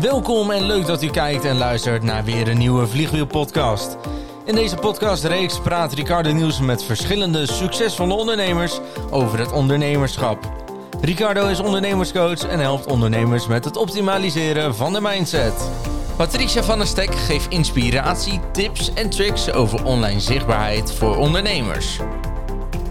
Welkom en leuk dat u kijkt en luistert naar weer een nieuwe Vliegwiel-podcast. In deze podcastreeks praat Ricardo Nielsen met verschillende succesvolle ondernemers over het ondernemerschap. Ricardo is ondernemerscoach en helpt ondernemers met het optimaliseren van de mindset. Patricia van der Stek geeft inspiratie, tips en tricks over online zichtbaarheid voor ondernemers.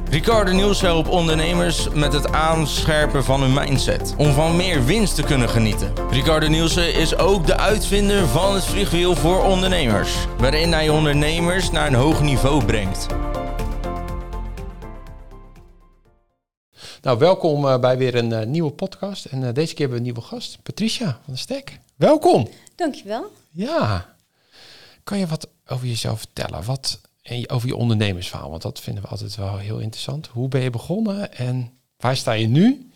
Ricardo Nieuws helpt ondernemers met het aanscherpen van hun mindset. Om van meer winst te kunnen genieten. Ricardo Nielsen is ook de uitvinder van het vliegwiel voor ondernemers. Waarin hij ondernemers naar een hoog niveau brengt. Nou, welkom uh, bij weer een uh, nieuwe podcast. En uh, deze keer hebben we een nieuwe gast, Patricia van der Stek. Welkom. Dankjewel. Ja. Kan je wat over jezelf vertellen? Wat en over je ondernemersverhaal, want dat vinden we altijd wel heel interessant. Hoe ben je begonnen en waar sta je nu?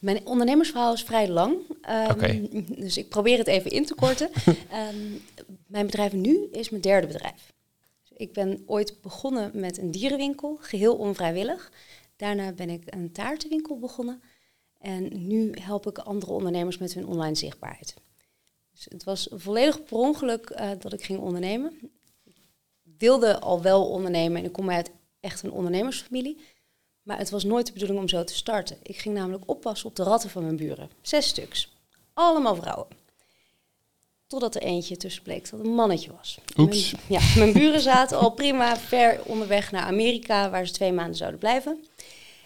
Mijn ondernemersverhaal is vrij lang, um, dus ik probeer het even in te korten. um, mijn bedrijf nu is mijn derde bedrijf. Ik ben ooit begonnen met een dierenwinkel, geheel onvrijwillig. Daarna ben ik een taartenwinkel begonnen. En nu help ik andere ondernemers met hun online zichtbaarheid. Dus het was volledig per ongeluk uh, dat ik ging ondernemen wilde al wel ondernemen en ik kom uit echt een ondernemersfamilie. Maar het was nooit de bedoeling om zo te starten. Ik ging namelijk oppassen op de ratten van mijn buren. Zes stuks. Allemaal vrouwen. Totdat er eentje tussen bleek dat een mannetje was. Oeps. Mijn, ja, mijn buren zaten al prima ver onderweg naar Amerika, waar ze twee maanden zouden blijven.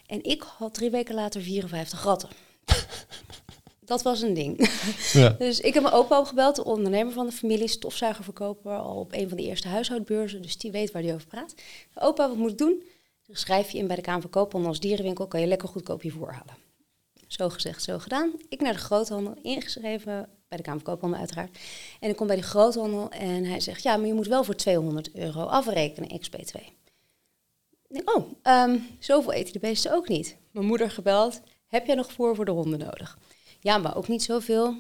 En ik had drie weken later 54 ratten dat was een ding. Ja. dus ik heb mijn opa opgebeld, de ondernemer van de familie, stofzuigerverkoper, al op een van de eerste huishoudbeurzen. Dus die weet waar hij over praat. Opa, wat moet ik doen? Dan schrijf je in bij de Kamer van Koophandel als dierenwinkel, kan je lekker goedkoop je voorhalen. Zo gezegd, zo gedaan. Ik naar de groothandel, ingeschreven bij de Kamer van Koophandel uiteraard. En ik kom bij die groothandel en hij zegt, ja, maar je moet wel voor 200 euro afrekenen, XP2. Ik denk, oh, um, zoveel eten de beesten ook niet. Mijn moeder gebeld, heb jij nog voer voor de honden nodig? Ja, maar ook niet zoveel.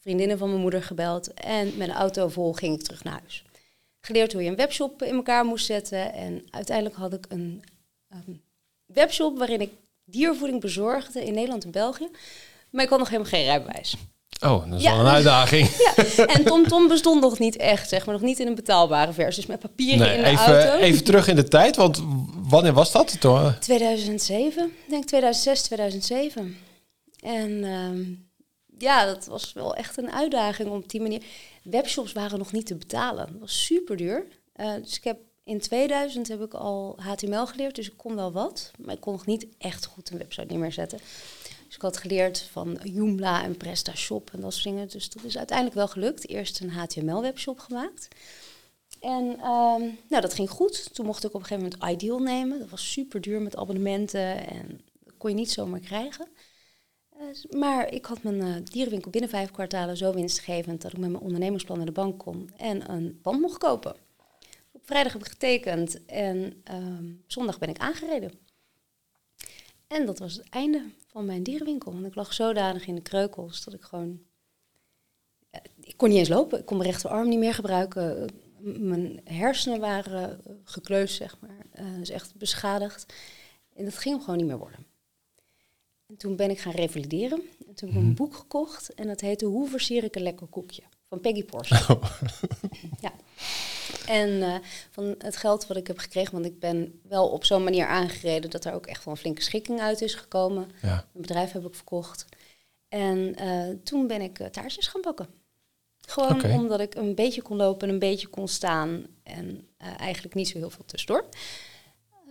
Vriendinnen van mijn moeder gebeld en met een auto vol ging ik terug naar huis. Geleerd hoe je een webshop in elkaar moest zetten. En uiteindelijk had ik een um, webshop waarin ik diervoeding bezorgde in Nederland en België. Maar ik had nog helemaal geen rijbewijs. Oh, dat is wel een uitdaging. ja. En TomTom Tom bestond nog niet echt, zeg maar, nog niet in een betaalbare versie. Dus met papieren in de even, auto. Even terug in de tijd, want wanneer was dat? Toch? 2007, ik denk 2006, 2007. En ehm, ja, dat was wel echt een uitdaging om op die manier. Webshops waren nog niet te betalen. Dat was super duur. Uh, dus ik heb in 2000 heb ik al HTML geleerd, dus ik kon wel wat. Maar ik kon nog niet echt goed een website neerzetten. Dus ik had geleerd van Joomla en PrestaShop en dat soort dingen. Dus dat is uiteindelijk wel gelukt. Eerst een HTML-webshop gemaakt. En um, nou, dat ging goed. Toen mocht ik op een gegeven moment Ideal nemen. Dat was super duur met abonnementen en dat kon je niet zomaar krijgen. Uh, maar ik had mijn uh, dierenwinkel binnen vijf kwartalen zo winstgevend dat ik met mijn ondernemersplan naar de bank kon en een pand mocht kopen. Op vrijdag heb ik getekend en uh, zondag ben ik aangereden. En dat was het einde van mijn dierenwinkel. Want ik lag zodanig in de kreukels dat ik gewoon. Uh, ik kon niet eens lopen. Ik kon mijn rechterarm niet meer gebruiken. mijn hersenen waren gekleusd, zeg maar. dus echt beschadigd. En dat ging gewoon niet meer worden. En toen ben ik gaan revalideren. En toen heb ik een mhm. boek gekocht en dat heette Hoe versier ik een lekker koekje? Van Peggy Porsche. Oh. ja. En uh, van het geld wat ik heb gekregen, want ik ben wel op zo'n manier aangereden dat er ook echt wel een flinke schikking uit is gekomen. Ja. Mijn bedrijf heb ik verkocht. En uh, toen ben ik uh, taartjes gaan bakken. Gewoon okay. omdat ik een beetje kon lopen en een beetje kon staan. En eigenlijk niet zo heel veel tussendoor.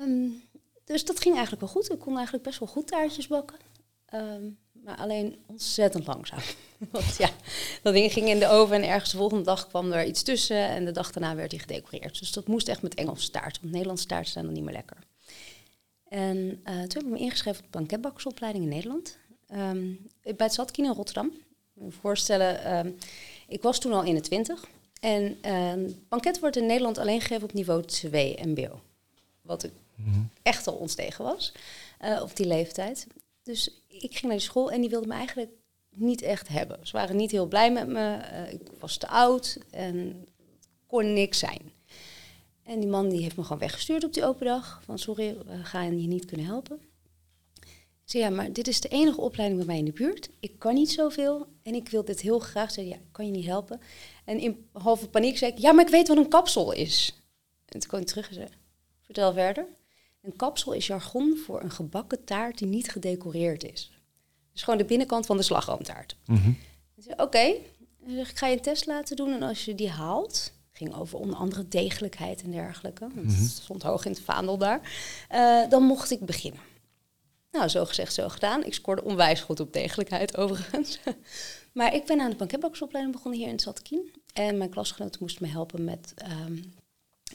Um, dus dat ging eigenlijk wel goed. Ik kon eigenlijk best wel goed taartjes bakken. Um, maar alleen ontzettend langzaam. Want ja, dat ding ging in de oven en ergens de volgende dag kwam er iets tussen. En de dag daarna werd hij gedecoreerd. Dus dat moest echt met Engelse taart. Want Nederlandse taarten zijn dan niet meer lekker. En uh, toen heb ik me ingeschreven op de banketbakkersopleiding in Nederland. Um, bij het Zatkin in Rotterdam. Ik voorstellen, um, ik was toen al in de twintig. En banket wordt in Nederland alleen gegeven op niveau 2 mbo. Wat ik mm echt al ontstegen was uh, op die leeftijd. Dus ik ging naar die school en die wilde me eigenlijk niet echt hebben. Ze waren niet heel blij met me. Uh, ik was te oud en kon niks zijn. En die man die heeft me gewoon weggestuurd op die open dag. Van sorry, we gaan je niet kunnen helpen. Ik zei, ja, maar dit is de enige opleiding bij mij in de buurt. Ik kan niet zoveel en ik wil dit heel graag. Zei, ja, ik kan je niet helpen. En in halve paniek zei ik, ja, maar ik weet wat een kapsel is. En toen kwam ik terug en zei, vertel verder. Een kapsel is jargon voor een gebakken taart die niet gedecoreerd is. Dus gewoon de binnenkant van de slagroomtaart. Mhm. Ik zei, Oké, ik, ga je een test laten doen en als je die haalt, ging over onder andere degelijkheid en dergelijke, want het stond hoog in het vaandel daar, eh, dan mocht ik beginnen. Nou, zo gezegd, zo gedaan. Ik scoorde onwijs goed op degelijkheid overigens. maar ik ben aan de banketbakkersopleiding begonnen hier in Zattekien. En mijn klasgenoten moesten me helpen met ehm,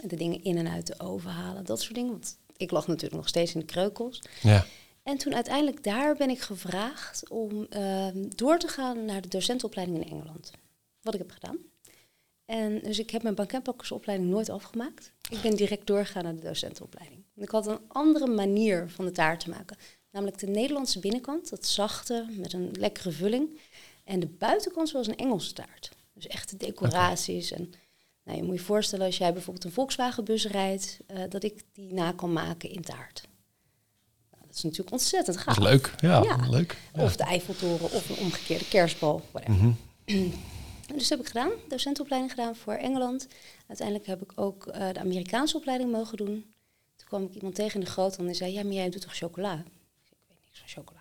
de dingen in en uit de oven halen, dat soort dingen. Want ik lag natuurlijk nog steeds in de kreukels. Ja. En toen uiteindelijk daar ben ik gevraagd om ehm, door te gaan naar de docentenopleiding in Engeland. Wat ik heb gedaan. En dus ik heb mijn banketbakkersopleiding nooit afgemaakt. Ik ben direct doorgegaan naar de docentenopleiding. En ik had een andere manier van de taart te maken. Namelijk de Nederlandse binnenkant, dat zachte met een lekkere vulling. En de buitenkant zoals een Engelse taart. Dus echte decoraties. En nou, je moet je voorstellen als jij bijvoorbeeld een Volkswagenbus rijdt, eh, dat ik die na kan maken in taart. Nou, dat is natuurlijk ontzettend gaaf. Dat is leuk. Ja, Ja. leuk. Ja. Of de Eiffeltoren of een omgekeerde kerstbal. Whatever. Mhm. Dus dat heb ik gedaan, docentenopleiding gedaan voor Engeland. Uiteindelijk heb ik ook eh, de Amerikaanse opleiding mogen doen. Toen kwam ik iemand tegen in de groot en die zei, ja, maar jij doet toch chocola? Ik zei, ik weet niks van chocola.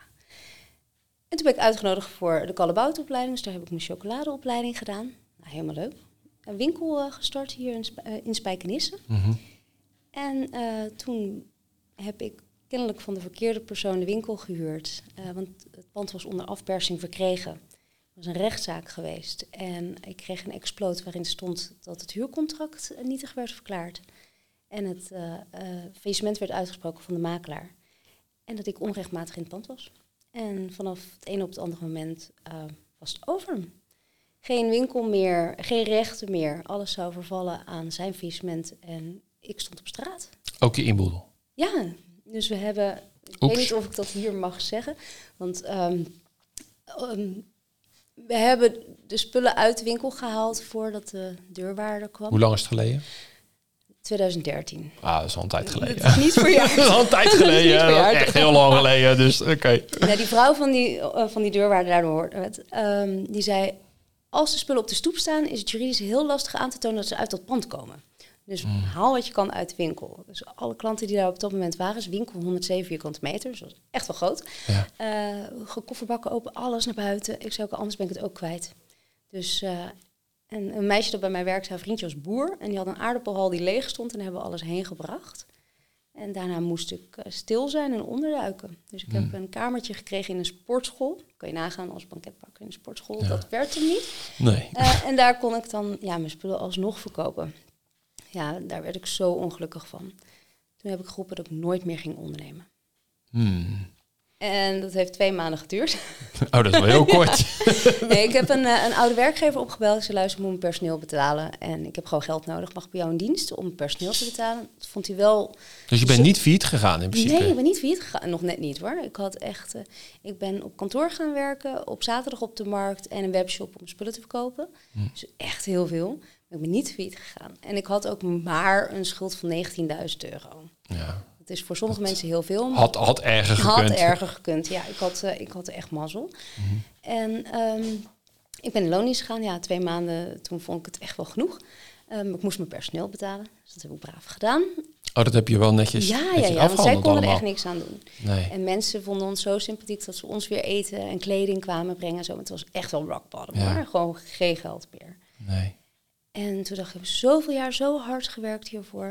En toen ben ik uitgenodigd voor de Kalleboutopleiding, dus daar heb ik mijn chocoladeopleiding gedaan. Nou, helemaal leuk. Een winkel eh, gestart hier in, Sp- eh, in Spijkenisse. Mhm. En eh, toen heb ik kennelijk van de verkeerde persoon de winkel gehuurd. eh, want het pand was onder afpersing verkregen. Er was een rechtszaak geweest. En ik kreeg een exploot waarin stond dat het huurcontract nietig werd verklaard. En het faillissement werd uitgesproken van de makelaar. En dat ik onrechtmatig in het pand was. En vanaf het ene op het andere moment was het over. Geen winkel meer, geen rechten meer. Alles zou vervallen aan zijn faillissement. En ik stond op straat. Ook je inboedel. Ja, dus we hebben. Ik Oeps. weet niet of ik dat hier mag zeggen. Want ehm, ehm, we hebben de spullen uit de winkel gehaald voordat de deurwaarder kwam. Hoe lang is het geleden? 2013. Ah, dat is al een tijd geleden. Dat is niet voor jou. dat is al een tijd geleden. Dat is echt heel lang geleden. Dus oké. Ja, die vrouw van die, eh, van die deurwaarder daardoor hoorde het, ehm, die zei... Als de spullen op de stoep staan, is het juridisch heel lastig aan te tonen dat ze uit dat pand komen. Dus haal wat je kan uit de winkel. Dus alle klanten die daar op dat moment waren, is winkel 107 vierkante meter, dus dat was echt wel groot. Ja. Eh, kofferbakken open, alles naar buiten. Ik zei ook, anders ben ik het ook kwijt. Dus eh, en een meisje dat bij mij werkte, haar vriendje was boer. En die had een aardappelhal die leeg stond en hebben we alles heen gebracht. En daarna moest ik eh, stil zijn en onderduiken. Dus ik heb een kamertje gekregen in een sportschool. Kan je nagaan als banketbakker in een sportschool. Ja. Dat werd hem niet. Nee. Eh, en daar kon ik dan ja, mijn spullen alsnog verkopen. Ja, daar werd ik zo ongelukkig van. Toen heb ik geroepen dat ik nooit meer ging ondernemen. Hmm. En dat heeft twee maanden geduurd. Oh, dat is wel heel kort. Nee, ik heb een, eh, een oude werkgever opgebeld. Ik zei, luister, ik moet mijn personeel betalen. En ik heb gewoon geld nodig. Mag ik bij jou in dienst om personeel te betalen? Dat vond hij wel... Dus je bent niet failliet gegaan in principe? Nee, ik ben niet failliet gegaan. Nog net niet hoor. Ik had echt... eh, ik ben op kantoor gaan werken. Op zaterdag op de markt. En een webshop om spullen te verkopen. Dus echt heel veel. Maar ik ben niet failliet gegaan. En ik had ook maar een schuld van 19.000 euro. Ja. Dat is voor sommige mensen heel veel. maar- Had, had erger gekund. had erger gekund. Ja, ik had, eh, ik had echt mazzel. En ehm, ik ben in loondienst gegaan. Ja, twee maanden. Toen vond ik het echt wel genoeg. Ehm, ik moest mijn personeel betalen. Dus dat heb ik braaf gedaan. Oh, dat heb je wel netjes, ja, ja, netjes ja. Want zij konden er echt niks aan doen. Nee. En mensen vonden ons zo sympathiek dat ze ons weer eten en kleding kwamen brengen. en Zo. Het was echt wel rock bottom. Ja. Maar gewoon geen geld meer. nee. En toen dacht ik, ik heb zoveel jaar zo hard gewerkt hiervoor.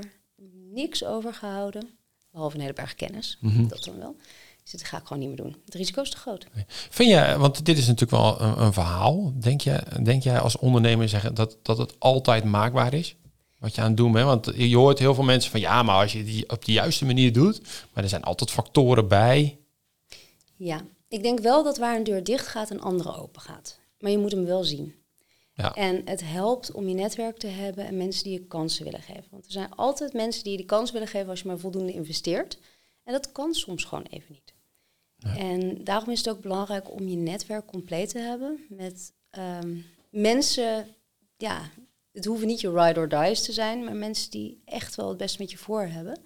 Niks overgehouden. Behalve een hele berg kennis. Mhm. Dat dan wel. Dus dat ga ik gewoon niet meer doen. Het risico is te groot. Vind jij, want dit is natuurlijk wel een, een verhaal. Denk jij, denk jij als ondernemer zeggen dat, dat het altijd maakbaar is? Wat je aan het doen bent? Want je hoort heel veel mensen van ja, maar als je die op de juiste manier doet, maar er zijn altijd factoren bij. Ja, ik denk wel dat waar een deur dicht gaat, een andere open gaat. Maar je moet hem wel zien. Ja. En het helpt om je netwerk te hebben en mensen die je kansen willen geven. Want er zijn altijd mensen die je die kans willen geven als je maar voldoende investeert. En dat kan soms gewoon even niet. En daarom is het ook belangrijk om je netwerk compleet te hebben met ehm, mensen, ja, het hoeven niet je ride or dies te zijn, maar mensen die echt wel het best met je voor hebben.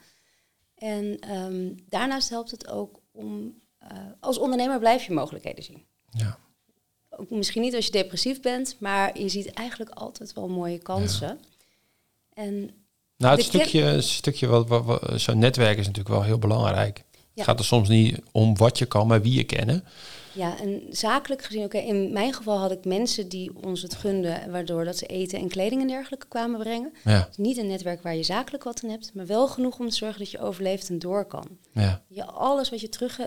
En ehm, daarnaast helpt het ook om eh, als ondernemer blijf je mogelijkheden zien. Ja. Ook misschien niet als je depressief bent, maar je ziet eigenlijk altijd wel mooie kansen. En Nou, het stukje, het stukje wat, wat, wat- zo'n netwerk is natuurlijk wel heel belangrijk. Ja. Het gaat er soms niet om wat je kan, maar wie je kennen. ja, en zakelijk gezien, oké, in mijn geval had ik mensen die ons het gunden, waardoor dat ze eten en kleding en dergelijke kwamen brengen. Ja, Dus niet een netwerk waar je zakelijk wat aan hebt, maar wel genoeg om te zorgen dat je overleeft en door kan. ja, Je alles wat je terug,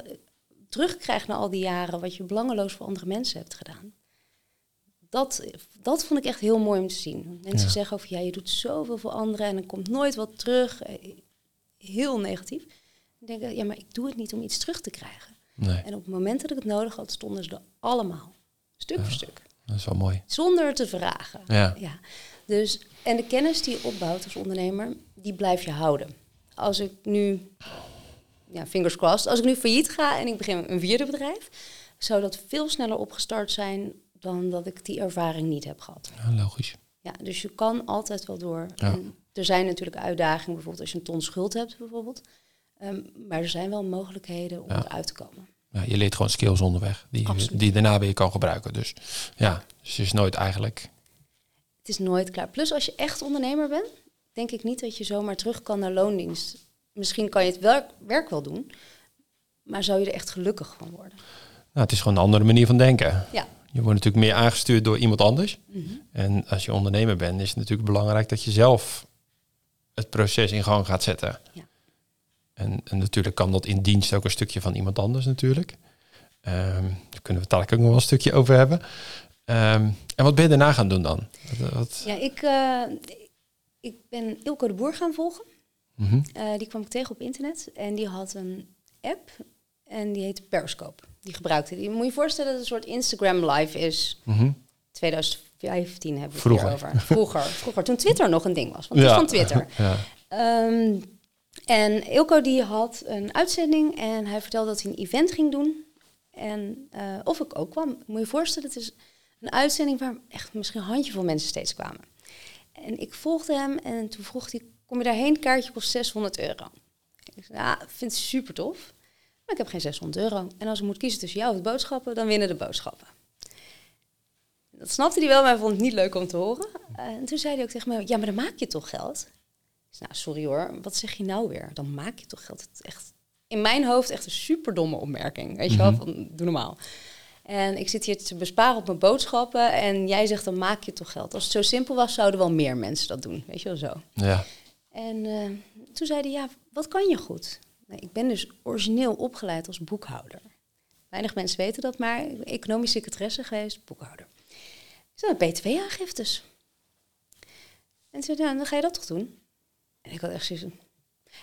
terugkrijgt na al die jaren, wat je belangeloos voor andere mensen hebt gedaan. Dat, dat vond ik echt heel mooi om te zien. Mensen Ja. zeggen over, ja, je doet zoveel voor anderen en er komt nooit wat terug. Heel negatief. Ik denk, ja, maar ik doe het niet om iets terug te krijgen. nee, En op het moment dat ik het nodig had, stonden ze er allemaal. Stuk voor stuk. dat is wel mooi. Zonder te vragen. Ja, Ja, dus en de kennis die je opbouwt als ondernemer, die blijf je houden. Als ik nu, ja, fingers crossed, als ik nu failliet ga en ik begin een vierde bedrijf, zou dat veel sneller opgestart zijn dan dat ik die ervaring niet heb gehad. ja, logisch. Ja, dus je kan altijd wel door. Ja. En er zijn natuurlijk uitdagingen, bijvoorbeeld als je een ton schuld hebt, bijvoorbeeld. Ehm, maar er zijn wel mogelijkheden om Ja. eruit te komen. Ja, je leert gewoon skills onderweg, die, Absoluut. die daarna weer kan gebruiken. Dus ja, dus het is nooit eigenlijk... Het is nooit klaar. Plus als je echt ondernemer bent, denk ik niet dat je zomaar terug kan naar loondienst. Misschien kan je het werk, werk wel doen, maar zou je er echt gelukkig van worden? Nou, het is gewoon een andere manier van denken. Ja. Je wordt natuurlijk meer aangestuurd door iemand anders. Mhm. En als je ondernemer bent, is het natuurlijk belangrijk dat je zelf het proces in gang gaat zetten. Ja. En, en natuurlijk kan dat in dienst ook een stukje van iemand anders natuurlijk. Ehm, daar kunnen we het dadelijk ook nog wel een stukje over hebben. Ehm, en wat ben je daarna gaan doen dan? Wat, wat- Ja, ik, eh, ik ben Ilko de Boer gaan volgen. Mhm. Eh, die kwam ik tegen op internet en die had een app en die heette Periscope. Die gebruikte die. Moet je je voorstellen dat het een soort Instagram live is. Mhm. 2015 hebben we Vroeger. het hier over. Vroeger, vroeger, toen Twitter nog een ding was. Want het is van Twitter. Ja. Ehm, en Ilko die had een uitzending en hij vertelde dat hij een event ging doen. En eh, of ik ook kwam. Moet je je voorstellen, het is een uitzending waar echt misschien een handjevol mensen steeds kwamen. En ik volgde hem en toen vroeg hij, kom je daarheen? Kaartje kost 600 euro. Ik zei, ja, vind het super tof. Maar ik heb geen 600 euro. En als ik moet kiezen tussen jou of de boodschappen, dan winnen de boodschappen. Dat snapte hij wel, maar hij vond het niet leuk om te horen. Eh, en toen zei hij ook tegen mij, ja, maar dan maak je toch geld? Nou, sorry hoor, wat zeg je nou weer? Dan maak je toch geld? Het is echt, in mijn hoofd echt een superdomme opmerking. Weet je wel, van, doe normaal. En ik zit hier te besparen op mijn boodschappen en jij zegt, dan maak je toch geld. Als het zo simpel was, zouden wel meer mensen dat doen. Weet je wel zo. ja. En eh, toen zei hij, ja, wat kan je goed? Nee, ik ben dus origineel opgeleid als boekhouder. Weinig mensen weten dat, maar ik ben economisch secretaresse geweest, boekhouder. Ik zei, btw-aangiftes. En zei nou, dan ga je dat toch doen? En ik had echt zoiets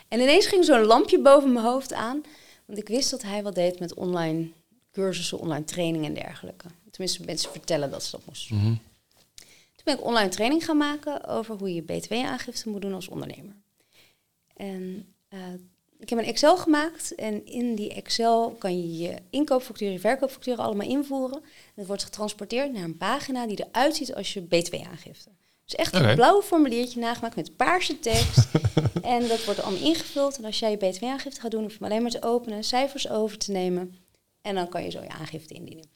En ineens ging zo'n lampje boven mijn hoofd aan. Want ik wist dat hij wat deed met online cursussen, online training en dergelijke. Tenminste, mensen vertellen dat ze dat moesten. Mhm. Toen ben ik online training gaan maken over hoe je btw-aangifte moet doen als ondernemer. En eh, ik heb een Excel gemaakt en in die Excel kan je je inkoopfacturen, je verkoopfacturen allemaal invoeren. Dat wordt getransporteerd naar een pagina die eruit ziet als je btw-aangifte. Dus echt een blauw formuliertje nagemaakt met paarse tekst. en dat wordt allemaal ingevuld. En als jij je btw-aangifte gaat doen, hoef je hem alleen maar te openen, cijfers over te nemen. En dan kan je zo je aangifte indienen.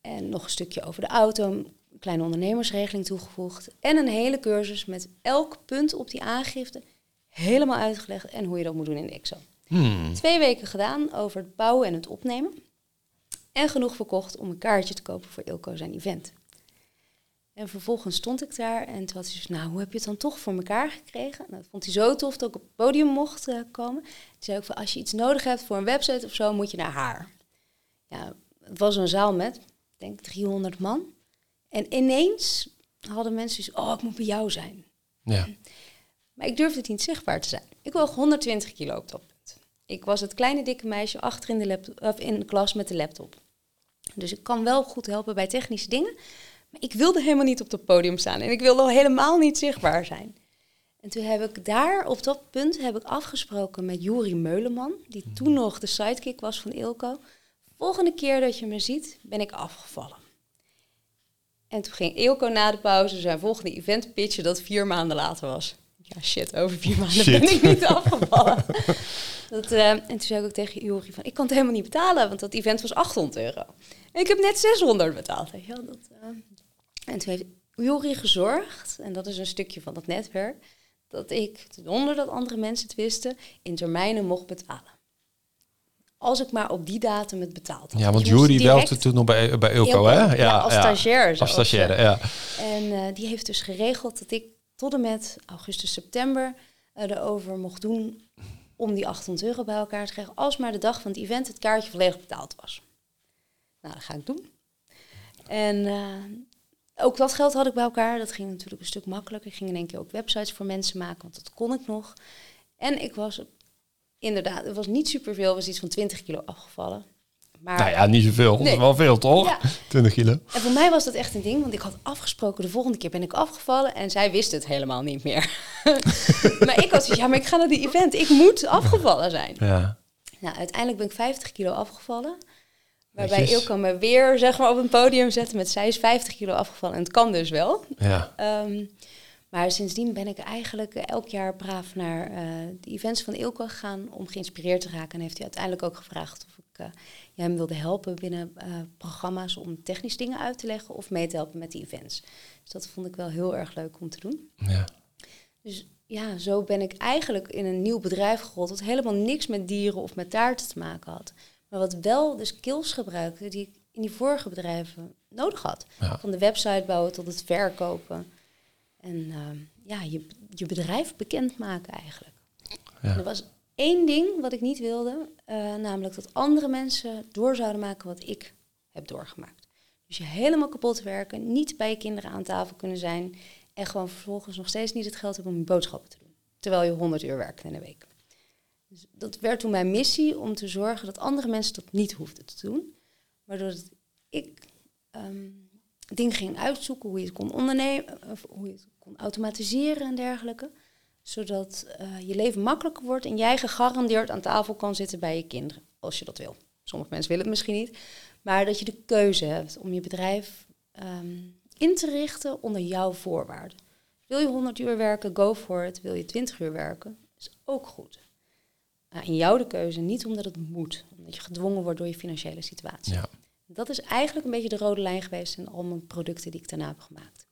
En nog een stukje over de auto, kleine ondernemersregeling toegevoegd. En een hele cursus met elk punt op die aangifte helemaal uitgelegd en hoe je dat moet doen in de Excel. Hmm. Twee weken gedaan over het bouwen en het opnemen. En genoeg verkocht om een kaartje te kopen voor Ilko zijn event. En vervolgens stond ik daar en toen had hij zoiets nou, hoe heb je het dan toch voor elkaar gekregen? Nou, dat vond hij zo tof dat ik op het podium mocht eh, komen. Toen zei ook van, als je iets nodig hebt voor een website of zo, moet je naar haar. Ja, het was een zaal met, ik denk 300 man. En ineens hadden mensen zoiets, oh, ik moet bij jou zijn. Ja. Maar ik durfde het niet zichtbaar te zijn. Ik woog 120 kilo op dat punt. Ik was het kleine dikke meisje achter in de, laptop, of in de klas met de laptop. Dus ik kan wel goed helpen bij technische dingen. Maar ik wilde helemaal niet op het podium staan. En ik wilde al helemaal niet zichtbaar zijn. En toen heb ik daar, op dat punt, heb ik afgesproken met Juri Meuleman. Die toen nog de sidekick was van Ilko. Volgende keer dat je me ziet, ben ik afgevallen. En toen ging Ilko na de pauze zijn volgende event pitchen dat vier maanden later was. ja shit, over vier maanden Shit. ben ik niet afgevallen. dat, eh, en toen zei ik ook tegen Jori van, ik kan het helemaal niet betalen, want dat event was 800 euro. En ik heb net 600 betaald. Weet je wel? Dat, eh, en toen heeft Jori gezorgd, en dat is een stukje van dat netwerk, dat ik, zonder dat andere mensen het wisten, in termijnen mocht betalen. Als ik maar op die datum het betaald had. Ja, want moest Jury direct- werkte toen nog bij, bij Ilko, hè? ja, als stagiair Als zelfs, stagiaire, ja. ja. En eh, die heeft dus geregeld dat ik tot en met augustus, september eh erover mocht doen om die 800 euro bij elkaar te krijgen. Als maar de dag van het event het kaartje volledig betaald was. Nou, dat ga ik doen. En eh, ook dat geld had ik bij elkaar. Dat ging natuurlijk een stuk makkelijker. Ik ging in één keer ook websites voor mensen maken, want dat kon ik nog. En ik was inderdaad, het was niet superveel, het was iets van 20 kilo afgevallen. Maar Nou ja, niet zoveel. Dat Nee. is wel veel, toch? Ja. 20 kilo. en voor mij was dat echt een ding, want ik had afgesproken, de volgende keer ben ik afgevallen en zij wist het helemaal niet meer. maar ik was dus, ja, maar ik ga naar die event, ik moet afgevallen zijn. Ja. Nou, uiteindelijk ben ik 50 kilo afgevallen. Waarbij. Ilko me weer zeg maar, op een podium zette met zij is 50 kilo afgevallen. En het kan dus wel. Ja. Ehm, maar sindsdien ben ik eigenlijk elk jaar braaf naar eh, de events van Ilko gegaan om geïnspireerd te raken. En heeft hij uiteindelijk ook gevraagd of ik ja, hem wilde helpen binnen eh, programma's om technisch dingen uit te leggen of mee te helpen met die events. Dus dat vond ik wel heel erg leuk om te doen. ja. Dus ja, zo ben ik eigenlijk in een nieuw bedrijf gerold dat helemaal niks met dieren of met taarten te maken had. Maar wat wel de skills gebruikte die ik in die vorige bedrijven nodig had. Ja. Van de website bouwen tot het verkopen. En ehm, ja, je, je bedrijf bekendmaken eigenlijk. Ja. Er was één ding wat ik niet wilde, eh, namelijk dat andere mensen door zouden maken wat ik heb doorgemaakt. Dus je helemaal kapot werken, niet bij je kinderen aan tafel kunnen zijn en gewoon vervolgens nog steeds niet het geld hebben om je boodschappen te doen. Terwijl je 100 uur werkt in de week. Dus dat werd toen mijn missie om te zorgen dat andere mensen dat niet hoefden te doen. Waardoor ik ehm, dingen ging uitzoeken hoe je het kon ondernemen, hoe je het kon automatiseren en dergelijke. Zodat eh, je leven makkelijker wordt en jij gegarandeerd aan tafel kan zitten bij je kinderen. Als je dat wil. Sommige mensen willen het misschien niet. Maar dat je de keuze hebt om je bedrijf ehm, in te richten onder jouw voorwaarden. Wil je 100 uur werken, go for it. Wil je 20 uur werken, is ook goed. Maar in jou de keuze, niet omdat het moet. Omdat je gedwongen wordt door je financiële situatie. ja. Dat is eigenlijk een beetje de rode lijn geweest in al mijn producten die ik daarna heb gemaakt.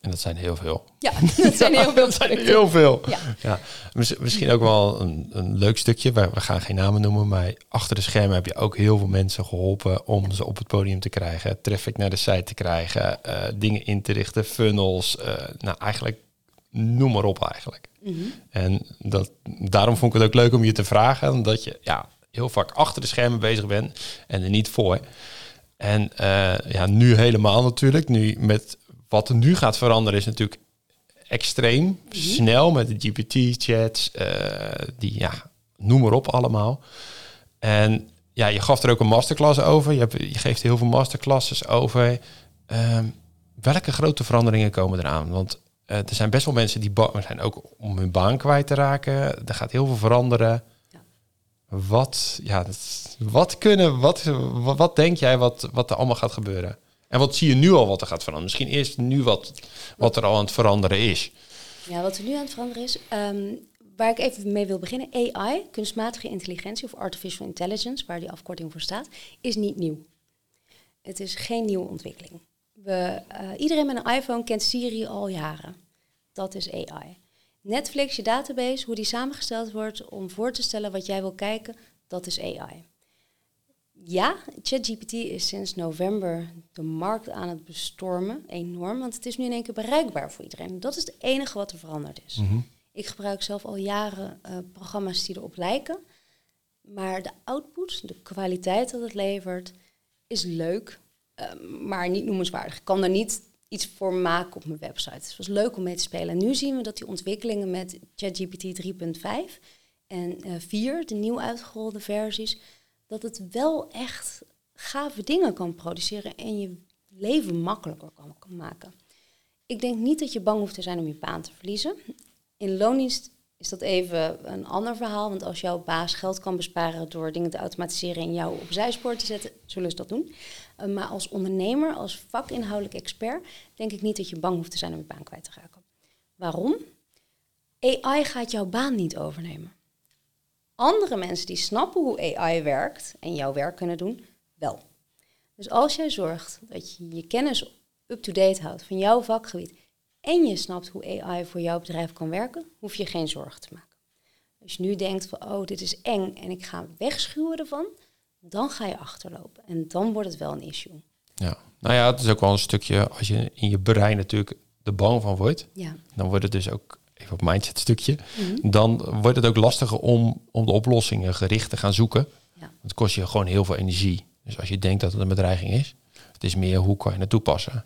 En dat zijn heel veel. Ja, dat zijn heel veel zijn heel veel. Ja. Ja. Mis- Misschien ook wel een, een leuk stukje. We, we gaan geen namen noemen, maar achter de schermen heb je ook heel veel mensen geholpen om ze op het podium te krijgen, traffic naar de site te krijgen, eh, dingen in te richten, funnels. eh, nou, eigenlijk noem maar op eigenlijk. Mhm. En dat, daarom vond ik het ook leuk om je te vragen, omdat je ja, heel vaak achter de schermen bezig bent en er niet voor. En eh, ja, nu helemaal natuurlijk. Nu met wat er nu gaat veranderen is natuurlijk extreem snel met de GPT-chats, eh, die ja, noem maar op allemaal. En ja, je gaf er ook een masterclass over. Je, hebt, je geeft heel veel masterclasses over. Ehm, welke grote veranderingen komen eraan? Want eh, er zijn best wel mensen die bang zijn ook om hun baan kwijt te raken. Er gaat heel veel veranderen. Wat, ja, wat kunnen, wat, wat denk jij wat, wat er allemaal gaat gebeuren? En wat zie je nu al wat er gaat veranderen? Misschien eerst nu wat, wat er al aan het veranderen is. Ja, wat er nu aan het veranderen is, ehm, waar ik even mee wil beginnen, AI, kunstmatige intelligentie of artificial intelligence, waar die afkorting voor staat, is niet nieuw. Het is geen nieuwe ontwikkeling. We, eh, iedereen met een iPhone kent Siri al jaren. Dat is AI. Netflix, je database, hoe die samengesteld wordt om voor te stellen wat jij wil kijken, dat is AI. Ja, ChatGPT is sinds november de markt aan het bestormen, enorm, want het is nu in één keer bereikbaar voor iedereen. Dat is het enige wat er veranderd is. Ik gebruik zelf al jaren eh, programma's die erop lijken, maar de output, de kwaliteit dat het levert, is leuk, eh, maar niet noemenswaardig. Ik kan er niet iets voor maken op mijn website. Het was leuk om mee te spelen. En nu zien we dat die ontwikkelingen met ChatGPT 3.5 en eh 4, de nieuw uitgerolde versies, dat het wel echt gave dingen kan produceren en je leven makkelijker kan, kan maken. Ik denk niet dat je bang hoeft te zijn om je baan te verliezen. In loondienst is dat even een ander verhaal, want als jouw baas geld kan besparen door dingen te automatiseren en jou op zijspoor te zetten, zullen ze dat doen. Uh, maar als ondernemer, als vakinhoudelijk expert, denk ik niet dat je bang hoeft te zijn om je baan kwijt te raken. Waarom? AI gaat jouw baan niet overnemen. Andere mensen die snappen hoe AI werkt en jouw werk kunnen doen, wel. Dus als jij zorgt dat je je kennis up-to-date houdt van jouw vakgebied en je snapt hoe AI voor jouw bedrijf kan werken, hoef je geen zorgen te maken. Als je nu denkt van, oh, dit is eng en ik ga wegschuwen ervan, dan ga je achterlopen. En dan wordt het wel een issue. Ja, nou ja, het is ook wel een stukje, als je in je brein natuurlijk er bang van wordt, Ja. dan wordt het dus ook, even op mindset stukje, Mhm. dan wordt het ook lastiger om, om de oplossingen gericht te gaan zoeken. Ja. Het kost je gewoon heel veel energie. Dus als je denkt dat het een bedreiging is, het is meer hoe kan je het toepassen.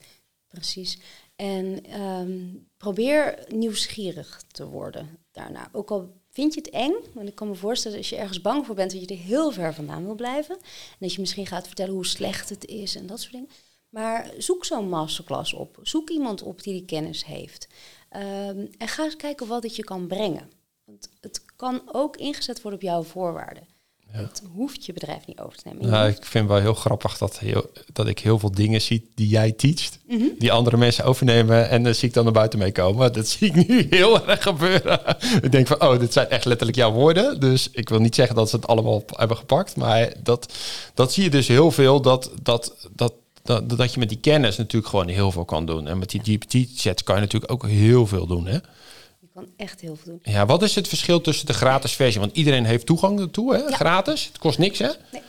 Precies. En ehm, probeer nieuwsgierig te worden daarna. Ook al vind je het eng, want ik kan me voorstellen als je ergens bang voor bent dat je er heel ver vandaan wil blijven. En dat je misschien gaat vertellen hoe slecht het is en dat soort dingen. Maar zoek zo'n masterclass op. Zoek iemand op die die kennis heeft. Ehm, en ga eens kijken wat het je kan brengen. Want het kan ook ingezet worden op jouw voorwaarden. Ja. Het hoeft je bedrijf niet over te nemen. Nou, ik vind wel heel grappig dat, heel, dat ik heel veel dingen zie die jij teacht, Mhm. die andere mensen overnemen en daar zie ik dan naar buiten mee komen. Dat zie ik nu heel erg gebeuren. ik denk van, oh, dit zijn echt letterlijk jouw woorden. Dus ik wil niet zeggen dat ze het allemaal hebben gepakt, maar dat, dat zie je dus heel veel, dat, dat, dat, dat, dat je met die kennis natuurlijk gewoon heel veel kan doen. En met die GPT-chats kan je natuurlijk ook heel veel doen, hè? Kan echt heel veel doen. Ja, wat is het verschil tussen de gratis versie? Want iedereen heeft toegang ertoe, hè? Ja. Gratis. Het kost niks, hè? Nee.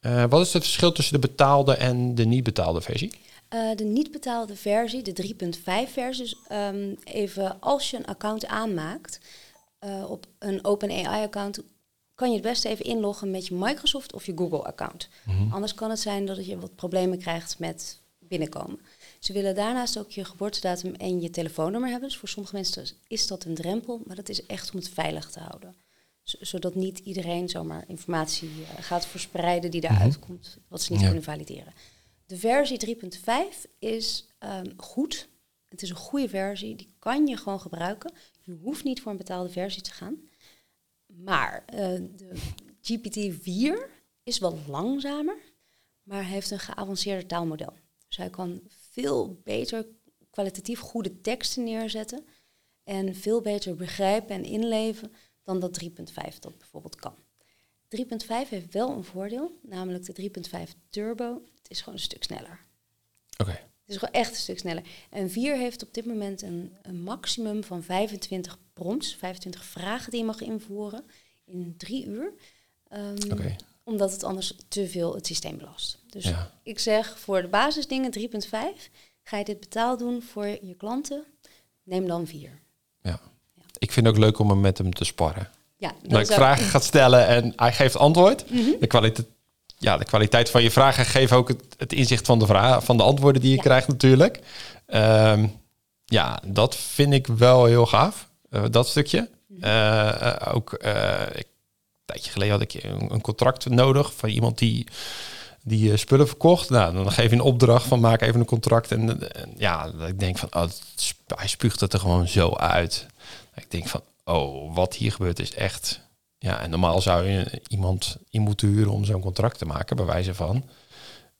Eh, wat is het verschil tussen de betaalde en de niet betaalde versie? Eh, de niet betaalde versie, de 3.5 versie, dus even als je een account aanmaakt eh, op een OpenAI-account, kan je het beste even inloggen met je Microsoft of je Google-account. Anders kan het zijn dat je wat problemen krijgt met binnenkomen. Ze willen daarnaast ook je geboortedatum en je telefoonnummer hebben. Dus voor sommige mensen is dat een drempel, maar dat is echt om het veilig te houden. Zodat niet iedereen zomaar informatie eh, gaat verspreiden die daaruit komt, wat ze niet Ja. kunnen valideren. De versie 3.5 is ehm, goed. Het is een goede versie, die kan je gewoon gebruiken. Je hoeft niet voor een betaalde versie te gaan. Maar eh, de GPT-4 is wel langzamer, maar heeft een geavanceerder taalmodel. Dus hij kan veel beter kwalitatief goede teksten neerzetten en veel beter begrijpen en inleven dan dat 3.5 dat bijvoorbeeld kan. 3.5 heeft wel een voordeel, namelijk de 3.5 Turbo. Het is gewoon een stuk sneller. Oké. Het is gewoon echt een stuk sneller. En 4 heeft op dit moment een, een maximum van 25 prompts, 25 vragen die je mag invoeren in drie uur. Ehm, Oké. Omdat het anders te veel het systeem belast. Dus Ja. ik zeg voor de basisdingen 3.5. Ga je dit betaald doen voor je klanten? Neem dan 4. Ja. Ik vind het ook leuk om hem met hem te sparren. Ja, dat Dat ik ook- vragen gaat stellen en hij geeft antwoord. Mhm. De kwaliteit, ja, de kwaliteit van je vragen geeft ook het, het inzicht van de, vraag, van de antwoorden die je Ja. krijgt natuurlijk. Ehm, ja, dat vind ik wel heel gaaf. eh, dat stukje. Mhm. Eh, eh, ook ik, tijdje geleden had ik een, contract nodig van iemand die die eh, spullen verkocht. Nou, dan geef je een opdracht van maak even een contract. En, en ja, dat ik denk van, oh, het hij spuugt het er gewoon zo uit. Ik denk van, oh, wat hier gebeurt is echt... Ja, en normaal zou je iemand in moeten huren om zo'n contract te maken, bij wijze van.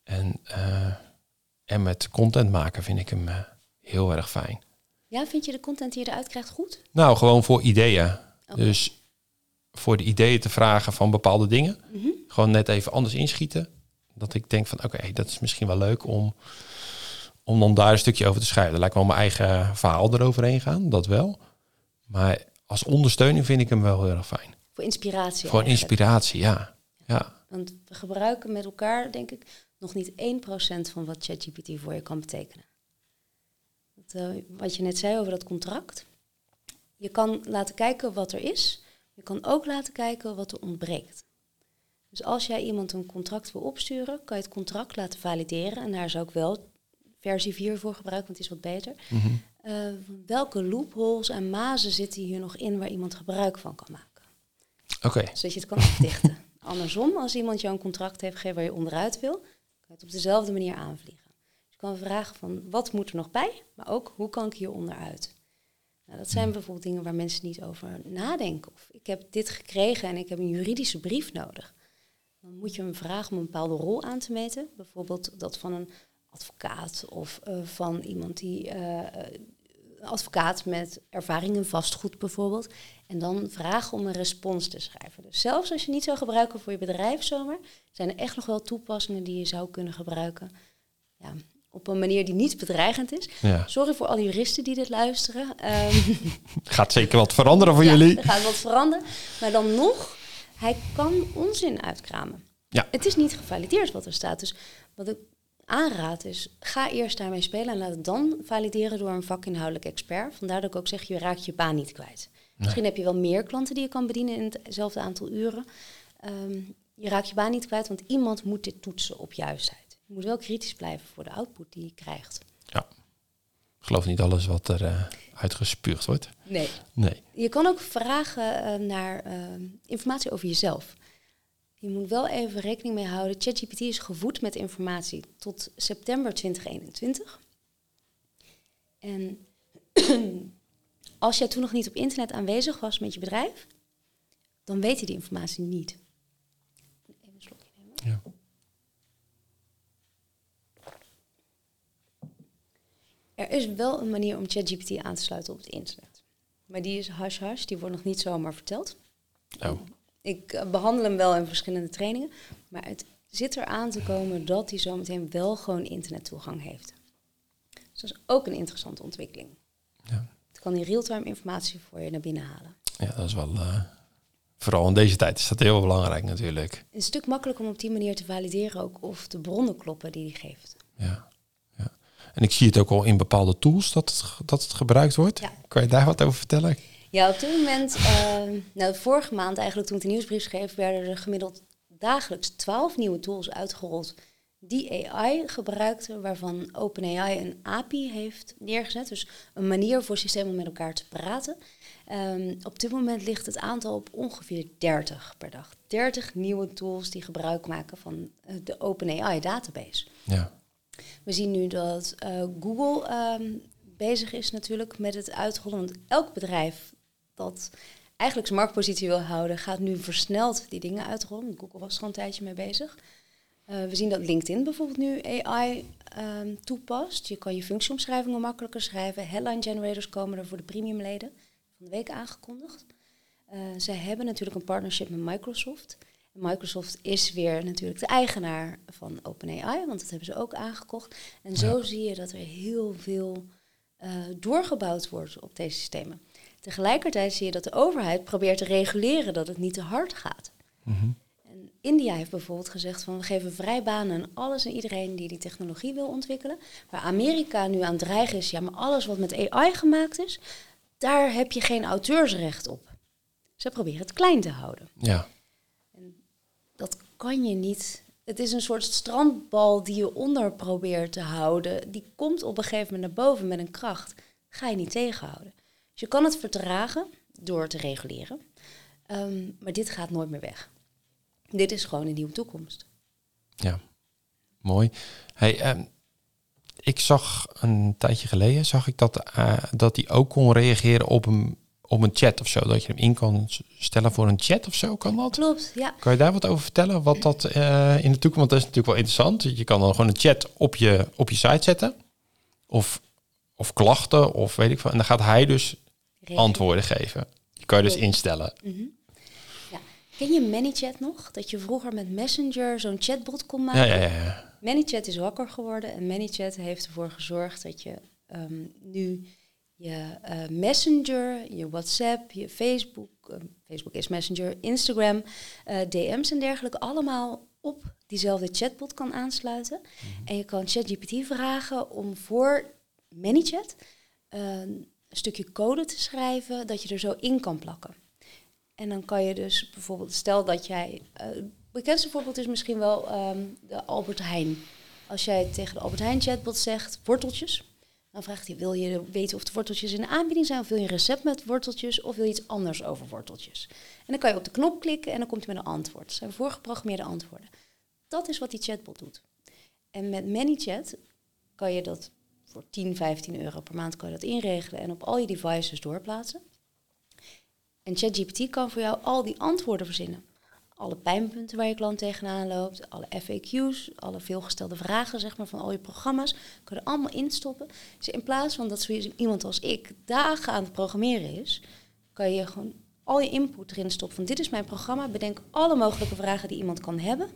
En, eh, en met content maken vind ik hem eh, heel erg fijn. Ja, vind je de content die je eruit krijgt goed? Nou, gewoon voor ideeën. Dus voor de ideeën te vragen van bepaalde dingen. Mhm. Gewoon net even anders inschieten. Dat ik denk van, oké, dat is misschien wel leuk om, om dan daar een stukje over te schrijven. Lijkt wel mijn eigen verhaal eroverheen gaan, dat wel. Maar als ondersteuning vind ik hem wel heel erg fijn. Voor inspiratie. Voor eigenlijk. inspiratie, ja. Ja, Want we gebruiken met elkaar, denk ik, nog niet 1% van wat ChatGPT voor je kan betekenen. Dat, eh, wat je net zei over dat contract. Je kan laten kijken wat er is. Je kan ook laten kijken wat er ontbreekt. Dus als jij iemand een contract wil opsturen, kan je het contract laten valideren. En daar zou ik wel versie 4 voor gebruiken, want die is wat beter. Mhm. Eh, welke loopholes en mazen zitten hier nog in waar iemand gebruik van kan maken? oké. zodat je het kan afdichten. Andersom, als iemand jou een contract heeft gegeven waar je onderuit wil, kan je het op dezelfde manier aanvliegen. Dus je kan vragen van wat moet er nog bij, maar ook hoe kan ik hier onderuit. Nou, dat zijn bijvoorbeeld dingen waar mensen niet over nadenken. Of ik heb dit gekregen en ik heb een juridische brief nodig. Dan moet je hem vragen om een bepaalde rol aan te meten. Bijvoorbeeld dat van een advocaat of eh, van iemand die eh, eh, advocaat met ervaring in vastgoed bijvoorbeeld. En dan vragen om een respons te schrijven. Dus zelfs als je niet zou gebruiken voor je bedrijf zomaar, zijn er echt nog wel toepassingen die je zou kunnen gebruiken. Ja, op een manier die niet bedreigend is. Ja. Sorry voor alle juristen die dit luisteren. Ehm, Gaat zeker wat veranderen voor ja, jullie. Er gaat wat veranderen. Maar dan nog, hij kan onzin uitkramen. Ja. Het is niet gevalideerd wat er staat. Dus wat ik aanraad is, ga eerst daarmee spelen en laat het dan valideren door een vakinhoudelijk expert. Vandaar dat ik ook zeg, je raakt je baan niet kwijt. Misschien heb je wel meer klanten die je kan bedienen in hetzelfde aantal uren. Ehm, je raakt je baan niet kwijt, want iemand moet dit toetsen op juistheid. Je moet wel kritisch blijven voor de output die je krijgt. Ja. Ik geloof niet alles wat er eh, uitgespuugd wordt. Nee. Nee. Je kan ook vragen eh, naar eh, informatie over jezelf. Je moet wel even rekening mee houden. ChatGPT is gevoed met informatie tot september 2021. En als jij toen nog niet op internet aanwezig was met je bedrijf, dan weet hij die informatie niet. Even een slokje nemen. Ja. Er is wel een manier om ChatGPT aan te sluiten op het internet. Maar die is hash-hash, die wordt nog niet zomaar verteld. Oh. Ik eh, behandel hem wel in verschillende trainingen, maar het zit er aan te komen dat hij zometeen wel gewoon internettoegang heeft. Dus dat is ook een interessante ontwikkeling. Ja. Het kan die real-time informatie voor je naar binnen halen. ja, dat is wel... eh, vooral in deze tijd is dat heel belangrijk natuurlijk. Een stuk makkelijker om op die manier te valideren ook of de bronnen kloppen die hij geeft. Ja. En ik zie het ook al in bepaalde tools dat het, dat het gebruikt wordt. Ja. Kan je daar wat over vertellen? Ja, op dit moment, eh, nou, vorige maand eigenlijk toen ik de nieuwsbrief schreef, werden er gemiddeld dagelijks twaalf nieuwe tools uitgerold die AI gebruikten, waarvan OpenAI een API heeft neergezet. Dus een manier voor systemen om met elkaar te praten. Ehm, op dit moment ligt het aantal op ongeveer 30 per dag. 30 nieuwe tools die gebruik maken van eh, de OpenAI database. Ja. We zien nu dat eh, Google ehm, bezig is natuurlijk met het uitrollen. Want elk bedrijf dat eigenlijk zijn marktpositie wil houden, gaat nu versneld die dingen uitrollen. Google was er al een tijdje mee bezig. Eh, we zien dat LinkedIn bijvoorbeeld nu AI ehm, toepast. Je kan je functieomschrijvingen makkelijker schrijven. Headline generators komen er voor de premiumleden van de week aangekondigd. Eh, zij hebben natuurlijk een partnership met Microsoft. Microsoft is weer natuurlijk de eigenaar van OpenAI, want dat hebben ze ook aangekocht. En zo zie je dat er heel veel eh, doorgebouwd wordt op deze systemen. Tegelijkertijd zie je dat de overheid probeert te reguleren dat het niet te hard gaat. Mhm. En India heeft bijvoorbeeld gezegd van we geven vrij banen aan alles en iedereen die die technologie wil ontwikkelen. Waar Amerika nu aan het dreigen is, ja, maar alles wat met AI gemaakt is, daar heb je geen auteursrecht op. Ze proberen het klein te houden. Ja. Kan je niet. Het is een soort strandbal die je onder probeert te houden. Die komt op een gegeven moment naar boven met een kracht. Ga je niet tegenhouden. Dus je kan het vertragen door te reguleren. Ehm, maar dit gaat nooit meer weg. Dit is gewoon een nieuwe toekomst. Ja, mooi. Hey, ehm, ik zag een tijdje geleden zag ik dat, eh, dat hij ook kon reageren op een, op een chat of zo. Dat je hem in kan stellen voor een chat of zo. Kan dat? Klopt, ja. Kan je daar wat over vertellen? Wat dat eh, in de toekomst, want dat is natuurlijk wel interessant. Je kan dan gewoon een chat op je, op je site zetten. Of, of klachten, of weet ik veel. En dan gaat hij dus antwoorden geven. Die kan je dus instellen. Ja. Ken je ManyChat nog? Dat je vroeger met Messenger zo'n chatbot kon maken? Ja, ja, ja. ja. ManyChat is wakker geworden en ManyChat heeft ervoor gezorgd dat je ehm, nu je eh, Messenger, je WhatsApp, je Facebook, eh, Facebook is Messenger, Instagram, eh, DM's en dergelijke allemaal op diezelfde chatbot kan aansluiten. En je kan ChatGPT vragen om voor ManyChat een stukje code te schrijven dat je er zo in kan plakken. En dan kan je dus bijvoorbeeld, stel dat jij, het bekendste voorbeeld is misschien wel ehm, de Albert Heijn. Als jij tegen de Albert Heijn chatbot zegt worteltjes, dan vraagt hij, wil je weten of de worteltjes in de aanbieding zijn, of wil je een recept met worteltjes, of wil je iets anders over worteltjes? En dan kan je op de knop klikken en dan komt hij met een antwoord. Dat zijn voorgeprogrammeerde antwoorden. Dat is wat die chatbot doet. En met ManyChat kan je dat voor 10, 15 euro per maand kan je dat inregelen en op al je devices doorplaatsen. En ChatGPT kan voor jou al die antwoorden verzinnen. Alle pijnpunten waar je klant tegenaan loopt, alle FAQ's, alle veelgestelde vragen zeg maar, van al je programma's, kun je er allemaal instoppen. Dus in plaats van dat zo iemand als ik dagen aan het programmeren is, kan je gewoon al je input erin stoppen van dit is mijn programma, bedenk alle mogelijke vragen die iemand kan hebben